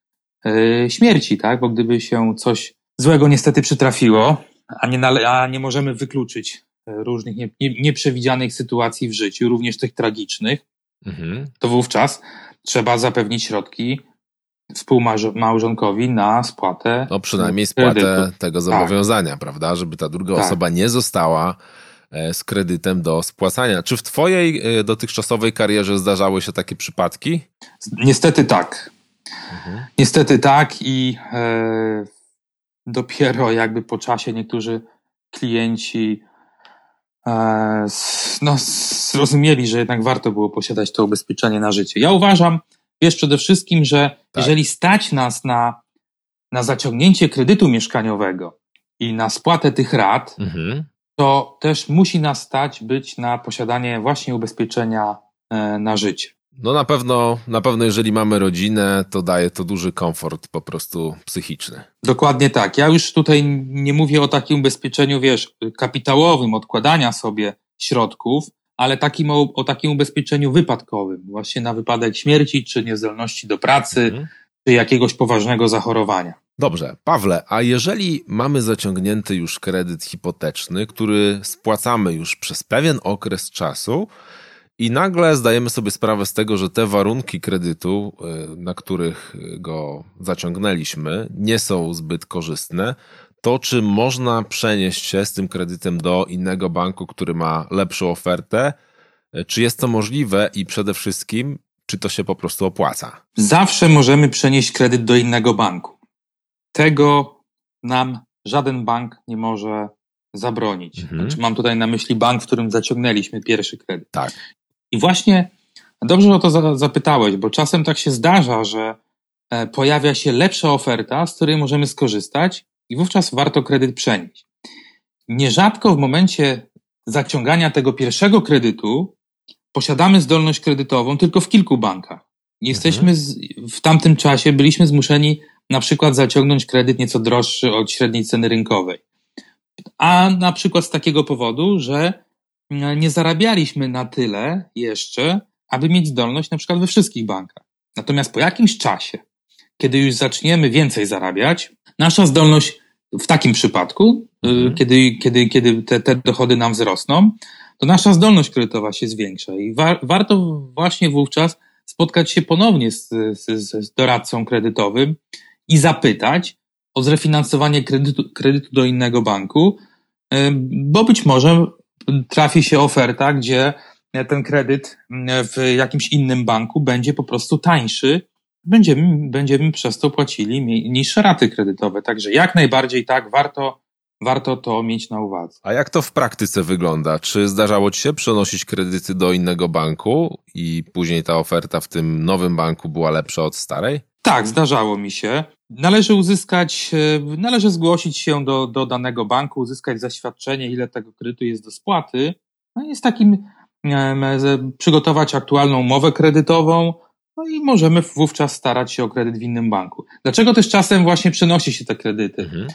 yy, śmierci, tak, bo gdyby się coś złego niestety przytrafiło, a nie, nale- a nie możemy wykluczyć y, różnych nie, nie, nieprzewidzianych sytuacji w życiu, również tych tragicznych, mhm. to wówczas trzeba zapewnić środki współmałżonkowi na spłatę.
No przynajmniej spłatę kredytu. tego tak. zobowiązania, tak. prawda? Żeby ta druga tak. osoba nie została e, z kredytem do spłacania. Czy w Twojej e, dotychczasowej karierze zdarzały się takie przypadki?
Niestety tak. Mhm. Niestety tak i e, dopiero jakby po czasie niektórzy klienci e, no, zrozumieli, że jednak warto było posiadać to ubezpieczenie na życie. Ja uważam, wiesz, przede wszystkim, że tak. jeżeli stać nas na, na zaciągnięcie kredytu mieszkaniowego i na spłatę tych rat, mhm. to też musi nas stać być na posiadanie właśnie ubezpieczenia e, na życie.
No na pewno, na pewno jeżeli mamy rodzinę, to daje to duży komfort po prostu psychiczny.
Dokładnie tak. Ja już tutaj nie mówię o takim ubezpieczeniu, wiesz, kapitałowym, odkładania sobie środków, ale takim o, o takim ubezpieczeniu wypadkowym, właśnie na wypadek śmierci, czy niezdolności do pracy, mhm. czy jakiegoś poważnego zachorowania.
Dobrze, Pawle, a jeżeli mamy zaciągnięty już kredyt hipoteczny, który spłacamy już przez pewien okres czasu, i nagle zdajemy sobie sprawę z tego, że te warunki kredytu, y, na których go zaciągnęliśmy, nie są zbyt korzystne. To, czy można przenieść się z tym kredytem do innego banku, który ma lepszą ofertę, y, czy jest to możliwe i przede wszystkim, czy to się po prostu opłaca?
Zawsze możemy przenieść kredyt do innego banku. Tego nam żaden bank nie może zabronić. Mhm. Znaczy, mam tutaj na myśli bank, w którym zaciągnęliśmy pierwszy kredyt.
Tak.
I właśnie dobrze o to zapytałeś, bo czasem tak się zdarza, że e, pojawia się lepsza oferta, z której możemy skorzystać i wówczas warto kredyt przenieść. Nierzadko w momencie zaciągania tego pierwszego kredytu posiadamy zdolność kredytową tylko w kilku bankach. Nie jesteśmy z, w tamtym czasie byliśmy zmuszeni na przykład zaciągnąć kredyt nieco droższy od średniej ceny rynkowej. A na przykład z takiego powodu, że nie zarabialiśmy na tyle jeszcze, aby mieć zdolność na przykład we wszystkich bankach. Natomiast po jakimś czasie, kiedy już zaczniemy więcej zarabiać, nasza zdolność w takim przypadku, y, mhm. kiedy, kiedy, kiedy te, te dochody nam wzrosną, to nasza zdolność kredytowa się zwiększa i wa warto właśnie wówczas spotkać się ponownie z, z, z doradcą kredytowym i zapytać o zrefinansowanie kredytu, kredytu do innego banku, y, bo być może trafi się oferta, gdzie ten kredyt w jakimś innym banku będzie po prostu tańszy, będziemy, będziemy przez to płacili niższe raty kredytowe. Także jak najbardziej tak, warto, warto to mieć na uwadze.
A jak to w praktyce wygląda? Czy zdarzało Ci się przenosić kredyty do innego banku i później ta oferta w tym nowym banku była lepsza od starej?
Tak, zdarzało mi się. Należy uzyskać, e, należy zgłosić się do, do danego banku, uzyskać zaświadczenie, ile tego kredytu jest do spłaty. No i z takim przygotować aktualną umowę kredytową, no i możemy wówczas starać się o kredyt w innym banku. Dlaczego też czasem właśnie przenosi się te kredyty? Mhm.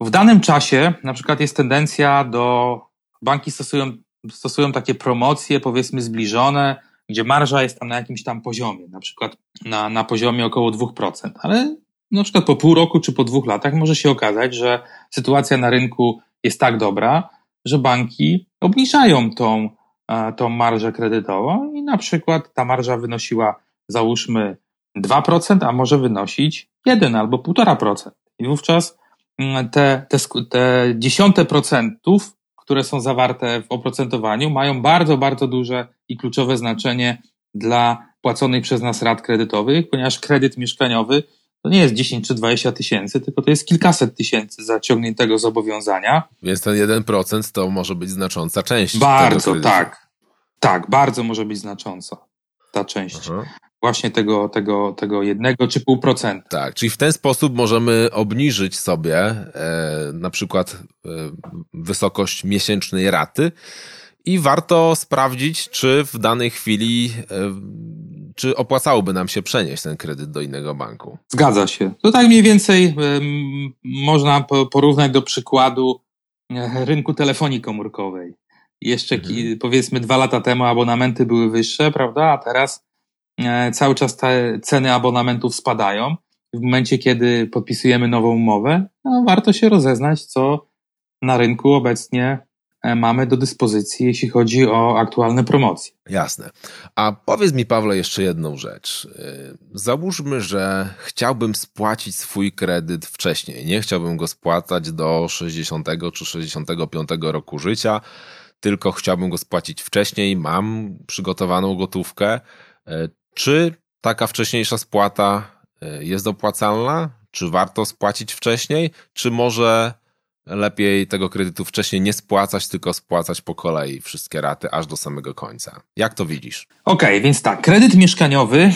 W danym czasie na przykład jest tendencja do, banki stosują, stosują takie promocje powiedzmy zbliżone, gdzie marża jest tam na jakimś tam poziomie, na przykład na, na poziomie około 2%, ale na przykład po pół roku czy po dwóch latach może się okazać, że sytuacja na rynku jest tak dobra, że banki obniżają tą, e, tą marżę kredytową i na przykład ta marża wynosiła załóżmy 2%, a może wynosić 1 albo 1,5%. I wówczas mm, te, te, te dziesiąte procentów które są zawarte w oprocentowaniu, mają bardzo, bardzo duże i kluczowe znaczenie dla płaconych przez nas rat kredytowych, ponieważ kredyt mieszkaniowy to nie jest 10 czy 20 tysięcy, tylko to jest kilkaset tysięcy zaciągniętego zobowiązania.
Więc ten 1% to może być znacząca część.
Bardzo, tak. Tak, bardzo może być znacząca ta część. Aha właśnie tego, tego, tego jednego czy pół procenta.
Tak, czyli w ten sposób możemy obniżyć sobie e, na przykład e, wysokość miesięcznej raty i warto sprawdzić, czy w danej chwili, e, czy opłacałoby nam się przenieść ten kredyt do innego banku.
Zgadza się. To tak mniej więcej e, można porównać do przykładu e, rynku telefonii komórkowej. Jeszcze mhm. powiedzmy dwa lata temu abonamenty były wyższe, prawda? A teraz cały czas te ceny abonamentów spadają. W momencie, kiedy podpisujemy nową umowę, no warto się rozeznać, co na rynku obecnie e, mamy do dyspozycji, jeśli chodzi o aktualne promocje.
Jasne. A powiedz mi, Pawle, jeszcze jedną rzecz. E, załóżmy, że chciałbym spłacić swój kredyt wcześniej. Nie chciałbym go spłacać do 60 czy 65 roku życia, tylko chciałbym go spłacić wcześniej. Mam przygotowaną gotówkę. Czy taka wcześniejsza spłata y, jest opłacalna? Czy warto spłacić wcześniej? Czy może lepiej tego kredytu wcześniej nie spłacać, tylko spłacać po kolei wszystkie raty aż do samego końca? Jak to widzisz?
Okej, okay, więc tak, kredyt mieszkaniowy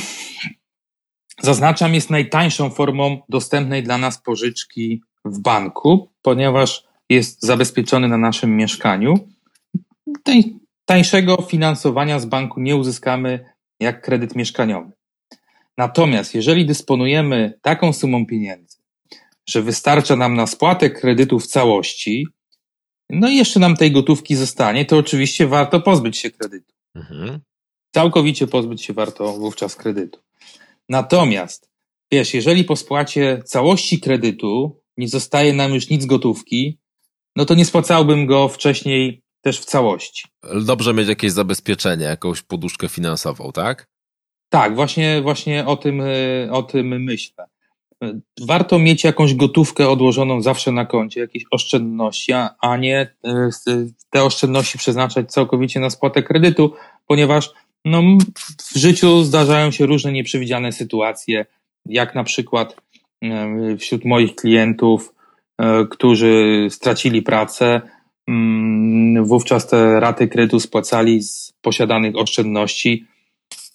zaznaczam, jest najtańszą formą dostępnej dla nas pożyczki w banku, ponieważ jest zabezpieczony na naszym mieszkaniu. Tańszego finansowania z banku nie uzyskamy jak kredyt mieszkaniowy. Natomiast jeżeli dysponujemy taką sumą pieniędzy, że wystarcza nam na spłatę kredytu w całości, no i jeszcze nam tej gotówki zostanie, to oczywiście warto pozbyć się kredytu. Mhm. Całkowicie pozbyć się warto wówczas kredytu. Natomiast, wiesz, jeżeli po spłacie całości kredytu nie zostaje nam już nic gotówki, no to nie spłacałbym go wcześniej też w całości.
Dobrze mieć jakieś zabezpieczenie, jakąś poduszkę finansową, tak?
Tak, właśnie, właśnie o, tym, e, o tym myślę. Warto mieć jakąś gotówkę odłożoną zawsze na koncie, jakieś oszczędności, a nie e, te oszczędności przeznaczać całkowicie na spłatę kredytu, ponieważ no, w życiu zdarzają się różne nieprzewidziane sytuacje, jak na przykład e, wśród moich klientów, e, którzy stracili pracę, wówczas te raty kredytu spłacali z posiadanych oszczędności.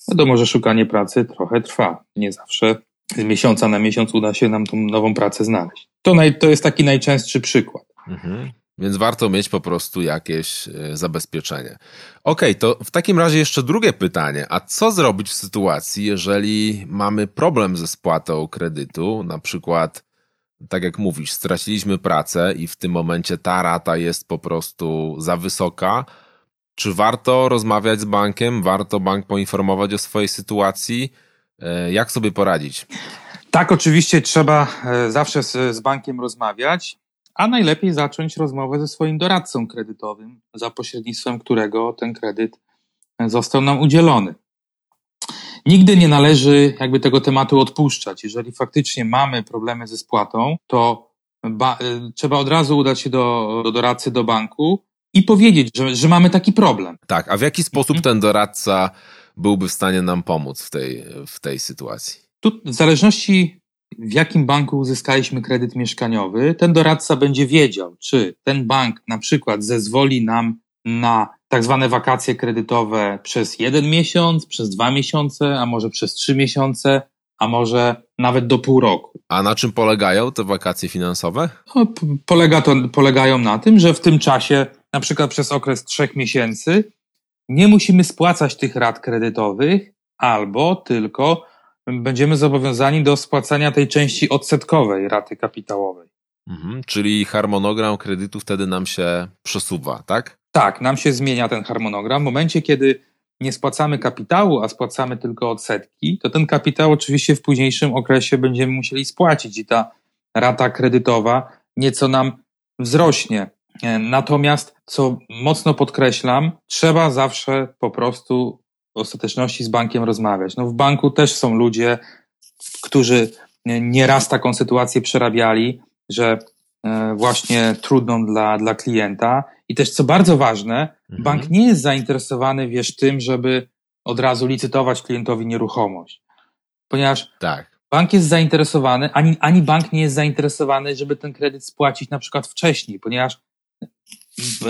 Wiadomo, że szukanie pracy trochę trwa. Nie zawsze z miesiąca na miesiąc uda się nam tą nową pracę znaleźć. To, naj, to jest taki najczęstszy przykład. Mhm.
Więc warto mieć po prostu jakieś e, zabezpieczenie. Ok, to w takim razie jeszcze drugie pytanie. A co zrobić w sytuacji, jeżeli mamy problem ze spłatą kredytu? Na przykład, tak jak mówisz, straciliśmy pracę i w tym momencie ta rata jest po prostu za wysoka. Czy warto rozmawiać z bankiem? Warto bank poinformować o swojej sytuacji? E, jak sobie poradzić?
Tak, oczywiście trzeba e, zawsze z, z bankiem rozmawiać a najlepiej zacząć rozmowę ze swoim doradcą kredytowym, za pośrednictwem którego ten kredyt został nam udzielony. Nigdy nie należy jakby tego tematu odpuszczać. Jeżeli faktycznie mamy problemy ze spłatą, to ba- y, trzeba od razu udać się do, do doradcy, do banku i powiedzieć, że, że mamy taki problem.
Tak, a w jaki sposób ten doradca byłby w stanie nam pomóc w tej, w tej sytuacji?
Tu w zależności w jakim banku uzyskaliśmy kredyt mieszkaniowy, ten doradca będzie wiedział, czy ten bank na przykład zezwoli nam na tak zwane wakacje kredytowe przez jeden miesiąc, przez dwa miesiące, a może przez trzy miesiące, a może nawet do pół roku.
A na czym polegają te wakacje finansowe?
No, polega to, polegają na tym, że w tym czasie, na przykład przez okres trzech miesięcy, nie musimy spłacać tych rat kredytowych, albo tylko będziemy zobowiązani do spłacania tej części odsetkowej raty kapitałowej.
Mhm, czyli harmonogram kredytu wtedy nam się przesuwa, tak?
Tak, nam się zmienia ten harmonogram. W momencie, kiedy nie spłacamy kapitału, a spłacamy tylko odsetki, to ten kapitał oczywiście w późniejszym okresie będziemy musieli spłacić i ta rata kredytowa nieco nam wzrośnie. E, natomiast, co mocno podkreślam, trzeba zawsze po prostu ostateczności z bankiem rozmawiać. No w banku też są ludzie, którzy nieraz taką sytuację przerabiali, że e, właśnie trudną dla, dla klienta. I też co bardzo ważne, mhm. bank nie jest zainteresowany, wiesz, tym, żeby od razu licytować klientowi nieruchomość. Ponieważ tak. bank jest zainteresowany, ani, ani bank nie jest zainteresowany, żeby ten kredyt spłacić na przykład wcześniej, ponieważ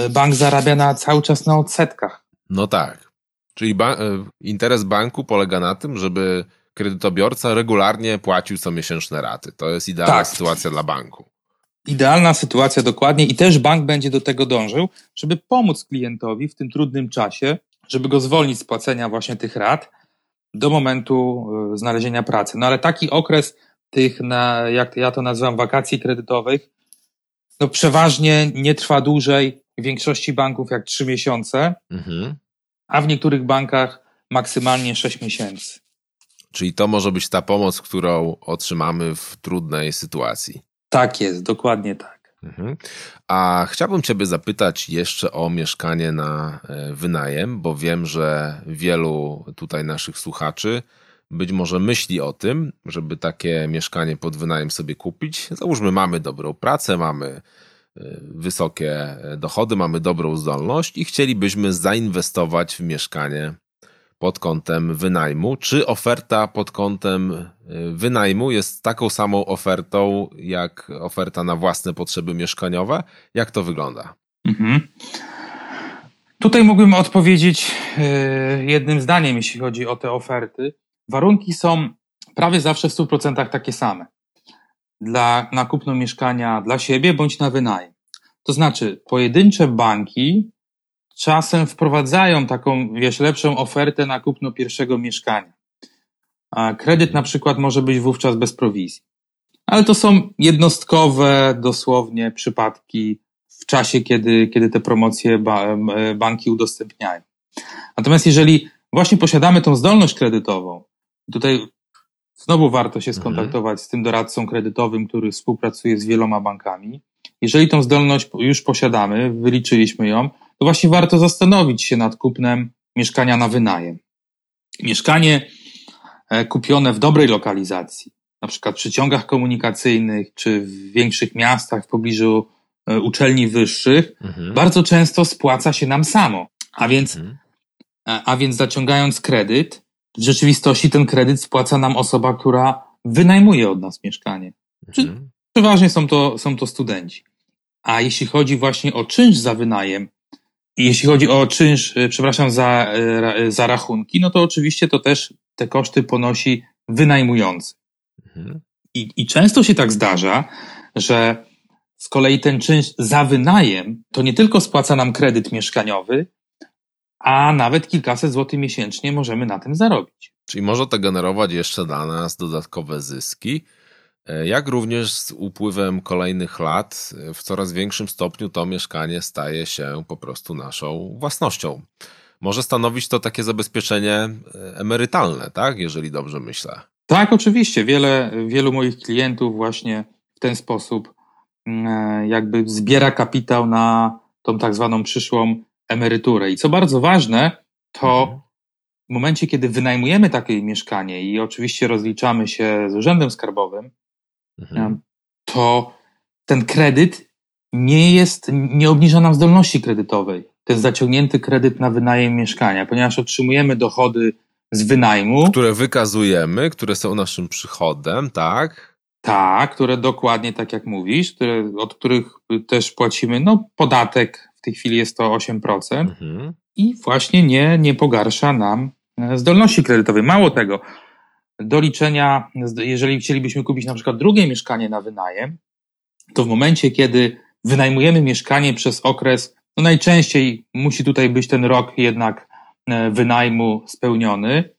bank zarabia na, cały czas na odsetkach.
No tak. Czyli ba e, interes banku polega na tym, żeby kredytobiorca regularnie płacił comiesięczne raty. To jest idealna tak. sytuacja dla banku.
Idealna sytuacja, dokładnie, i też bank będzie do tego dążył, żeby pomóc klientowi w tym trudnym czasie, żeby go zwolnić z płacenia właśnie tych rat do momentu e, znalezienia pracy. No ale taki okres tych, na, jak ja to nazywam, wakacji kredytowych, no przeważnie nie trwa dłużej w większości banków jak trzy miesiące. Mhm a w niektórych bankach maksymalnie 6 miesięcy.
Czyli to może być ta pomoc, którą otrzymamy w trudnej sytuacji.
Tak jest, dokładnie tak. Mhm.
A chciałbym Ciebie zapytać jeszcze o mieszkanie na e, wynajem, bo wiem, że wielu tutaj naszych słuchaczy być może myśli o tym, żeby takie mieszkanie pod wynajem sobie kupić. Załóżmy, mamy dobrą pracę, mamy wysokie dochody, mamy dobrą zdolność i chcielibyśmy zainwestować w mieszkanie pod kątem wynajmu? Czy oferta pod kątem y, wynajmu jest taką samą ofertą jak oferta na własne potrzeby mieszkaniowe? Jak to wygląda? Mhm.
Tutaj mógłbym odpowiedzieć y, jednym zdaniem, jeśli chodzi o te oferty. Warunki są prawie zawsze w 100% takie same. Dla, na kupno mieszkania dla siebie bądź na wynajem. To znaczy, pojedyncze banki czasem wprowadzają taką, wiesz, lepszą ofertę na kupno pierwszego mieszkania. A kredyt na przykład może być wówczas bez prowizji. Ale to są jednostkowe dosłownie przypadki w czasie, kiedy, kiedy te promocje banki udostępniają. Natomiast jeżeli właśnie posiadamy tą zdolność kredytową, tutaj znowu warto się mhm. skontaktować z tym doradcą kredytowym, który współpracuje z wieloma bankami. Jeżeli tą zdolność już posiadamy, wyliczyliśmy ją, to właśnie warto zastanowić się nad kupnem mieszkania na wynajem. Mieszkanie e, kupione w dobrej lokalizacji, na przykład przy ciągach komunikacyjnych, czy w większych miastach w pobliżu e, uczelni wyższych, mhm. bardzo często spłaca się nam samo. A więc, mhm. E, a więc zaciągając kredyt, w rzeczywistości ten kredyt spłaca nam osoba, która wynajmuje od nas mieszkanie. Mhm. Przeważnie są to, są to studenci. A jeśli chodzi właśnie o czynsz za wynajem, jeśli chodzi o czynsz, e, przepraszam, za, e, za rachunki, no to oczywiście to też te koszty ponosi wynajmujący. Mhm. I, I często się tak zdarza, że z kolei ten czynsz za wynajem to nie tylko spłaca nam kredyt mieszkaniowy, a nawet kilkaset złotych miesięcznie możemy na tym zarobić.
Czyli może to generować jeszcze dla nas dodatkowe zyski, jak również z upływem kolejnych lat w coraz większym stopniu to mieszkanie staje się po prostu naszą własnością. Może stanowić to takie zabezpieczenie e, emerytalne, tak? Jeżeli dobrze myślę.
Tak, oczywiście. Wiele, wielu moich klientów właśnie w ten sposób mm, e, jakby zbiera kapitał na tą tak zwaną przyszłą emeryturę. I co bardzo ważne, to mhm. w momencie, kiedy wynajmujemy takie mieszkanie i oczywiście rozliczamy się z urzędem skarbowym, mhm. to ten kredyt nie jest, nie obniża nam zdolności kredytowej. Ten zaciągnięty kredyt na wynajem mieszkania, ponieważ otrzymujemy dochody z wynajmu.
Które wykazujemy, które są naszym przychodem, tak?
Tak, które dokładnie tak jak mówisz, które, od których też płacimy no, podatek tej chwili jest to 8%. Mhm. I właśnie nie, nie pogarsza nam e, zdolności kredytowej. Mało tego, do liczenia, jeżeli chcielibyśmy kupić na przykład drugie mieszkanie na wynajem, to w momencie, kiedy wynajmujemy mieszkanie przez okres, no najczęściej musi tutaj być ten rok jednak e, wynajmu spełniony,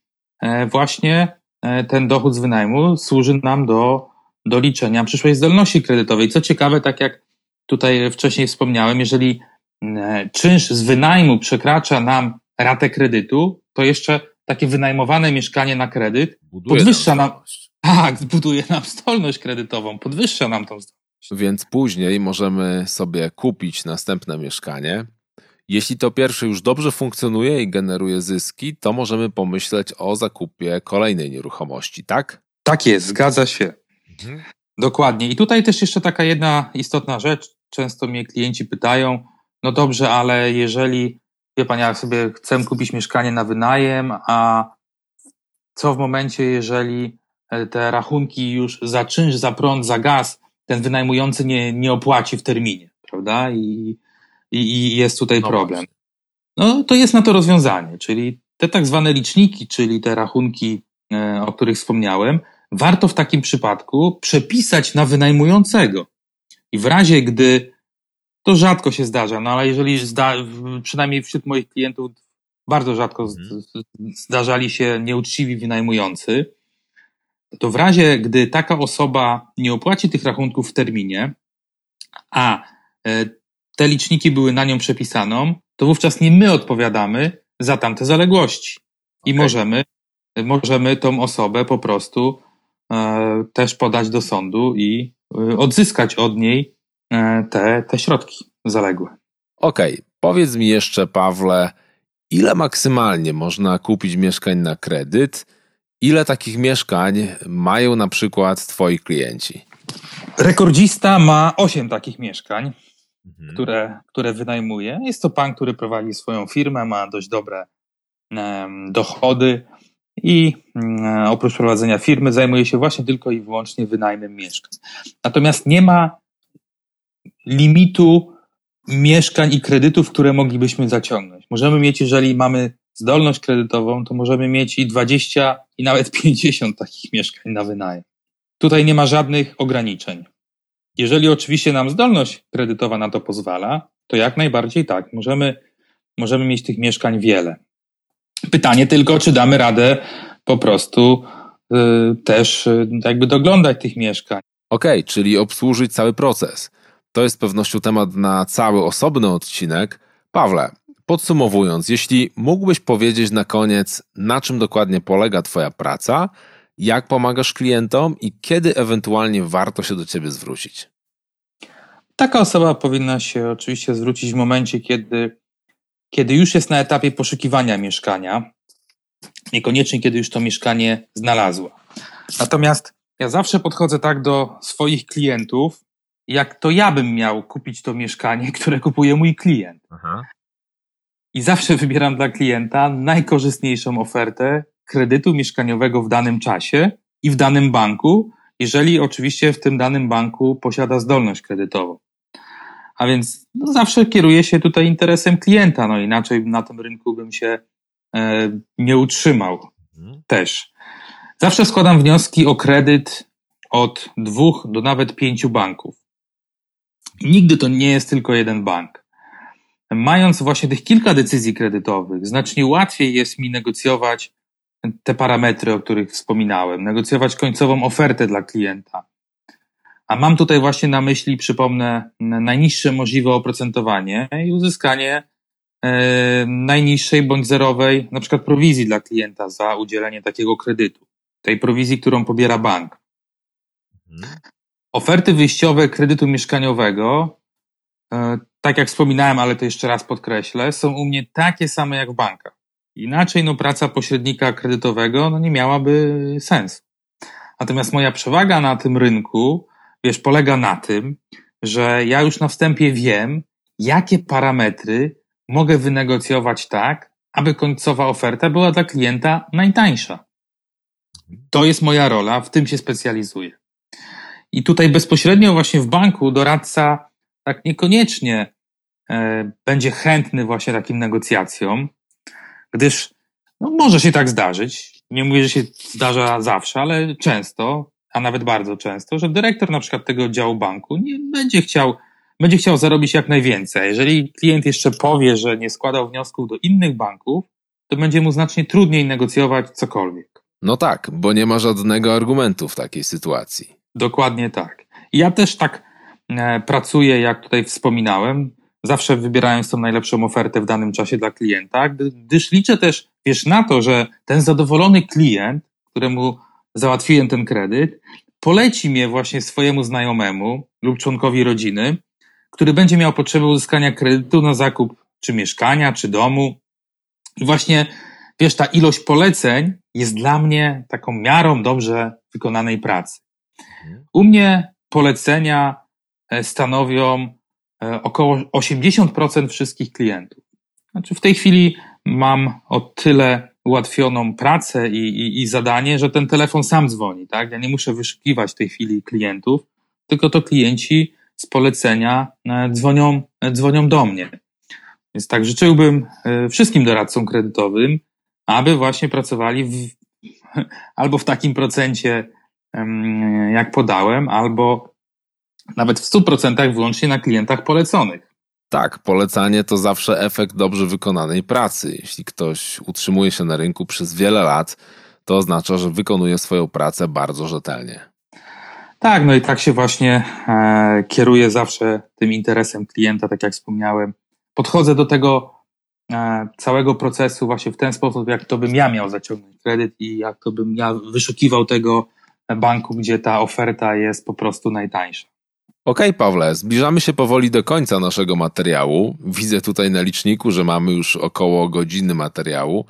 e, właśnie ten dochód z wynajmu służy nam do, do liczenia przyszłej zdolności kredytowej. Co ciekawe, tak jak tutaj wcześniej wspomniałem, jeżeli E, czynsz z wynajmu przekracza nam ratę kredytu, to jeszcze takie wynajmowane mieszkanie na kredyt buduje podwyższa nam, nam tak, buduje nam zdolność kredytową, podwyższa nam tą zdolność.
Więc później możemy sobie kupić następne mieszkanie. Jeśli to pierwsze już dobrze funkcjonuje i generuje zyski, to możemy pomyśleć o zakupie kolejnej nieruchomości, tak?
Tak jest, zgadza się. Mhm. Dokładnie. I tutaj też jeszcze taka jedna istotna rzecz. Często mnie klienci pytają, no dobrze, ale jeżeli, wie pan, ja sobie chcę kupić mieszkanie na wynajem, a co w momencie, jeżeli e, te rachunki już za czynsz, za prąd, za gaz ten wynajmujący nie, nie opłaci w terminie, prawda? I, i, i jest tutaj no problem. Właśnie. No to jest na to rozwiązanie, czyli te tak zwane liczniki, czyli te rachunki, e, o których wspomniałem, warto w takim przypadku przepisać na wynajmującego. I w razie, gdy to rzadko się zdarza, no ale jeżeli zda, przynajmniej wśród moich klientów bardzo rzadko mhm. zdarzali się nieuczciwi wynajmujący, to w razie, gdy taka osoba nie opłaci tych rachunków w terminie, a e, te liczniki były na nią przepisaną, to wówczas nie my odpowiadamy za tamte zaległości. I okay. możemy, możemy tą osobę po prostu e, też podać do sądu i e, odzyskać od niej te, te środki zaległe.
Okej, okay. powiedz mi jeszcze, Pawle, ile maksymalnie można kupić mieszkań na kredyt? Ile takich mieszkań mają na przykład Twoi klienci?
Rekordzista ma 8 takich mieszkań, mhm. które, które wynajmuje. Jest to pan, który prowadzi swoją firmę, ma dość dobre dochody i mm, oprócz prowadzenia firmy zajmuje się właśnie tylko i wyłącznie wynajmem mieszkań. Natomiast nie ma limitu mieszkań i kredytów, które moglibyśmy zaciągnąć. Możemy mieć, jeżeli mamy zdolność kredytową, to możemy mieć i 20 i nawet 50 takich mieszkań na wynajem. Tutaj nie ma żadnych ograniczeń. Jeżeli oczywiście nam zdolność kredytowa na to pozwala, to jak najbardziej tak, możemy, możemy mieć tych mieszkań wiele. Pytanie tylko, czy damy radę po prostu y, też y, jakby doglądać tych mieszkań.
Okej, okay, czyli obsłużyć cały proces. To jest pewnością temat na cały osobny odcinek. Pawle, podsumowując, jeśli mógłbyś powiedzieć na koniec, na czym dokładnie polega Twoja praca, jak pomagasz klientom i kiedy ewentualnie warto się do Ciebie zwrócić?
Taka osoba powinna się oczywiście zwrócić w momencie, kiedy, kiedy już jest na etapie poszukiwania mieszkania, niekoniecznie kiedy już to mieszkanie znalazła. Natomiast ja zawsze podchodzę tak do swoich klientów, jak to ja bym miał kupić to mieszkanie, które kupuje mój klient. Aha. I zawsze wybieram dla klienta najkorzystniejszą ofertę kredytu mieszkaniowego w danym czasie i w danym banku, jeżeli oczywiście w tym danym banku posiada zdolność kredytową. A więc no, zawsze kieruję się tutaj interesem klienta, no inaczej na tym rynku bym się e, nie utrzymał mhm. też. Zawsze składam wnioski o kredyt od dwóch do nawet pięciu banków. Nigdy to nie jest tylko jeden bank. Mając właśnie tych kilka decyzji kredytowych, znacznie łatwiej jest mi negocjować te parametry, o których wspominałem, negocjować końcową ofertę dla klienta. A mam tutaj właśnie na myśli, przypomnę, najniższe możliwe oprocentowanie i uzyskanie e, najniższej bądź zerowej, na przykład prowizji dla klienta za udzielenie takiego kredytu. Tej prowizji, którą pobiera bank. Oferty wyjściowe kredytu mieszkaniowego, e, tak jak wspominałem, ale to jeszcze raz podkreślę, są u mnie takie same jak w bankach. Inaczej no, praca pośrednika kredytowego no, nie miałaby sensu. Natomiast moja przewaga na tym rynku, wiesz, polega na tym, że ja już na wstępie wiem, jakie parametry mogę wynegocjować tak, aby końcowa oferta była dla klienta najtańsza. To jest moja rola, w tym się specjalizuję. I tutaj bezpośrednio właśnie w banku doradca tak niekoniecznie e, będzie chętny właśnie takim negocjacjom, gdyż no, może się tak zdarzyć. Nie mówię, że się zdarza zawsze, ale często, a nawet bardzo często, że dyrektor na przykład tego oddziału banku nie będzie chciał, będzie chciał zarobić jak najwięcej. Jeżeli klient jeszcze powie, że nie składał wniosków do innych banków, to będzie mu znacznie trudniej negocjować cokolwiek.
No tak, bo nie ma żadnego argumentu w takiej sytuacji.
Dokładnie tak. Ja też tak e, pracuję, jak tutaj wspominałem, zawsze wybierając tą najlepszą ofertę w danym czasie dla klienta, gdyż liczę też, wiesz, na to, że ten zadowolony klient, któremu załatwiłem ten kredyt, poleci mnie właśnie swojemu znajomemu lub członkowi rodziny, który będzie miał potrzebę uzyskania kredytu na zakup czy mieszkania, czy domu. I właśnie, wiesz, ta ilość poleceń jest dla mnie taką miarą dobrze wykonanej pracy. U mnie polecenia e, stanowią e, około 80% wszystkich klientów. Znaczy w tej chwili mam o tyle ułatwioną pracę i, i, i, zadanie, że ten telefon sam dzwoni, tak? Ja nie muszę wyszukiwać w tej chwili klientów, tylko to klienci z polecenia e, dzwonią, dzwonią do mnie. Więc tak życzyłbym wszystkim doradcom kredytowym, aby właśnie pracowali w, albo w takim procencie jak podałem, albo nawet w 100% wyłącznie na klientach poleconych.
Tak, polecanie to zawsze efekt dobrze wykonanej pracy. Jeśli ktoś utrzymuje się na rynku przez wiele lat, to oznacza, że wykonuje swoją pracę bardzo rzetelnie.
Tak, no i tak się właśnie e, kieruję zawsze tym interesem klienta, tak jak wspomniałem. Podchodzę do tego e, całego procesu właśnie w ten sposób, jak to bym ja miał zaciągnąć kredyt i jak to bym ja wyszukiwał tego banku, gdzie ta oferta jest po prostu najtańsza.
Okej, okay, Pawle, zbliżamy się powoli do końca naszego materiału. Widzę tutaj na liczniku, że mamy już około godziny materiału.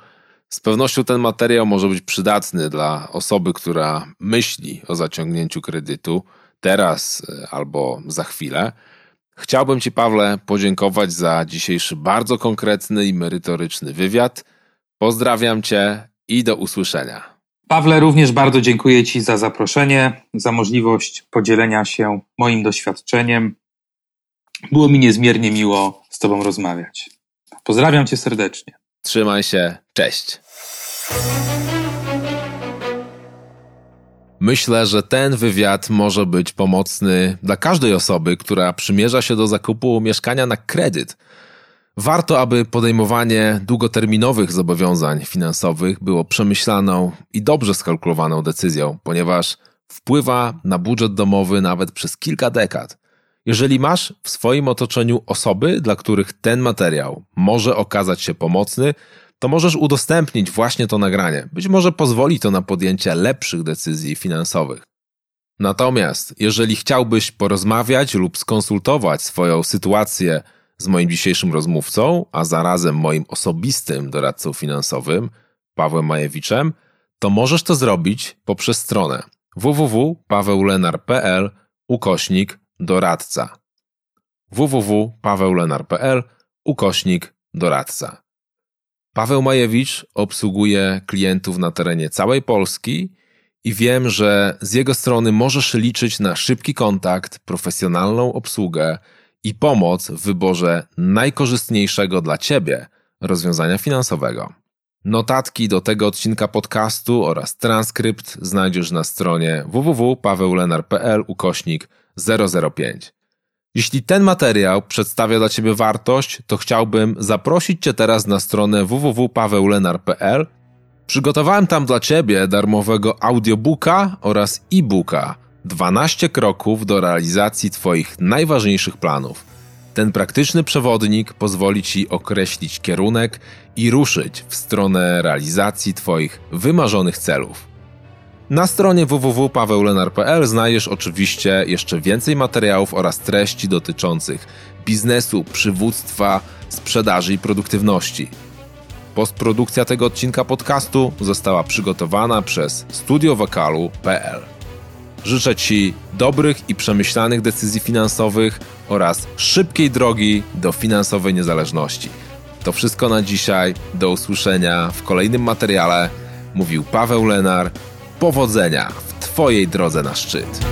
Z pewnością ten materiał może być przydatny dla osoby, która myśli o zaciągnięciu kredytu teraz e, albo za chwilę. Chciałbym Ci, Pawle, podziękować za dzisiejszy bardzo konkretny i merytoryczny wywiad. Pozdrawiam Cię i do usłyszenia.
Pawle, również bardzo dziękuję Ci za zaproszenie, za możliwość podzielenia się moim doświadczeniem. Było mi niezmiernie miło z Tobą rozmawiać. Pozdrawiam Cię serdecznie.
Trzymaj się, cześć. Myślę, że ten wywiad może być pomocny dla każdej osoby, która przymierza się do zakupu mieszkania na kredyt. Warto, aby podejmowanie długoterminowych zobowiązań finansowych było przemyślaną i dobrze skalkulowaną decyzją, ponieważ wpływa na budżet domowy nawet przez kilka dekad. Jeżeli masz w swoim otoczeniu osoby, dla których ten materiał może okazać się pomocny, to możesz udostępnić właśnie to nagranie. Być może pozwoli to na podjęcie lepszych decyzji finansowych. Natomiast, jeżeli chciałbyś porozmawiać lub skonsultować swoją sytuację z moim dzisiejszym rozmówcą, a zarazem moim osobistym doradcą finansowym, Pawłem Majewiczem, to możesz to zrobić poprzez stronę www.paweulenar.pl ukośnik doradca. www.paweulenar.pl ukośnik doradca. Paweł Majewicz obsługuje klientów na terenie całej Polski i wiem, że z jego strony możesz liczyć na szybki kontakt, profesjonalną obsługę i pomoc w wyborze najkorzystniejszego dla Ciebie rozwiązania finansowego. Notatki do tego odcinka podcastu oraz transkrypt znajdziesz na stronie www.paweulenar.pl ukośnik 005. Jeśli ten materiał przedstawia dla Ciebie wartość, to chciałbym zaprosić Cię teraz na stronę www.paweulenar.pl. Przygotowałem tam dla Ciebie darmowego audiobooka oraz e-booka 12 kroków do realizacji Twoich najważniejszych planów. Ten praktyczny przewodnik pozwoli Ci określić kierunek i ruszyć w stronę realizacji Twoich wymarzonych celów. Na stronie www.paweulenar.pl znajdziesz oczywiście jeszcze więcej materiałów oraz treści dotyczących biznesu, przywództwa, sprzedaży i produktywności. Postprodukcja tego odcinka podcastu została przygotowana przez studiowokalu.pl. Życzę Ci dobrych i przemyślanych decyzji finansowych oraz szybkiej drogi do finansowej niezależności. To wszystko na dzisiaj. Do usłyszenia w kolejnym materiale. Mówił Paweł Lenar Powodzenia w Twojej drodze na szczyt.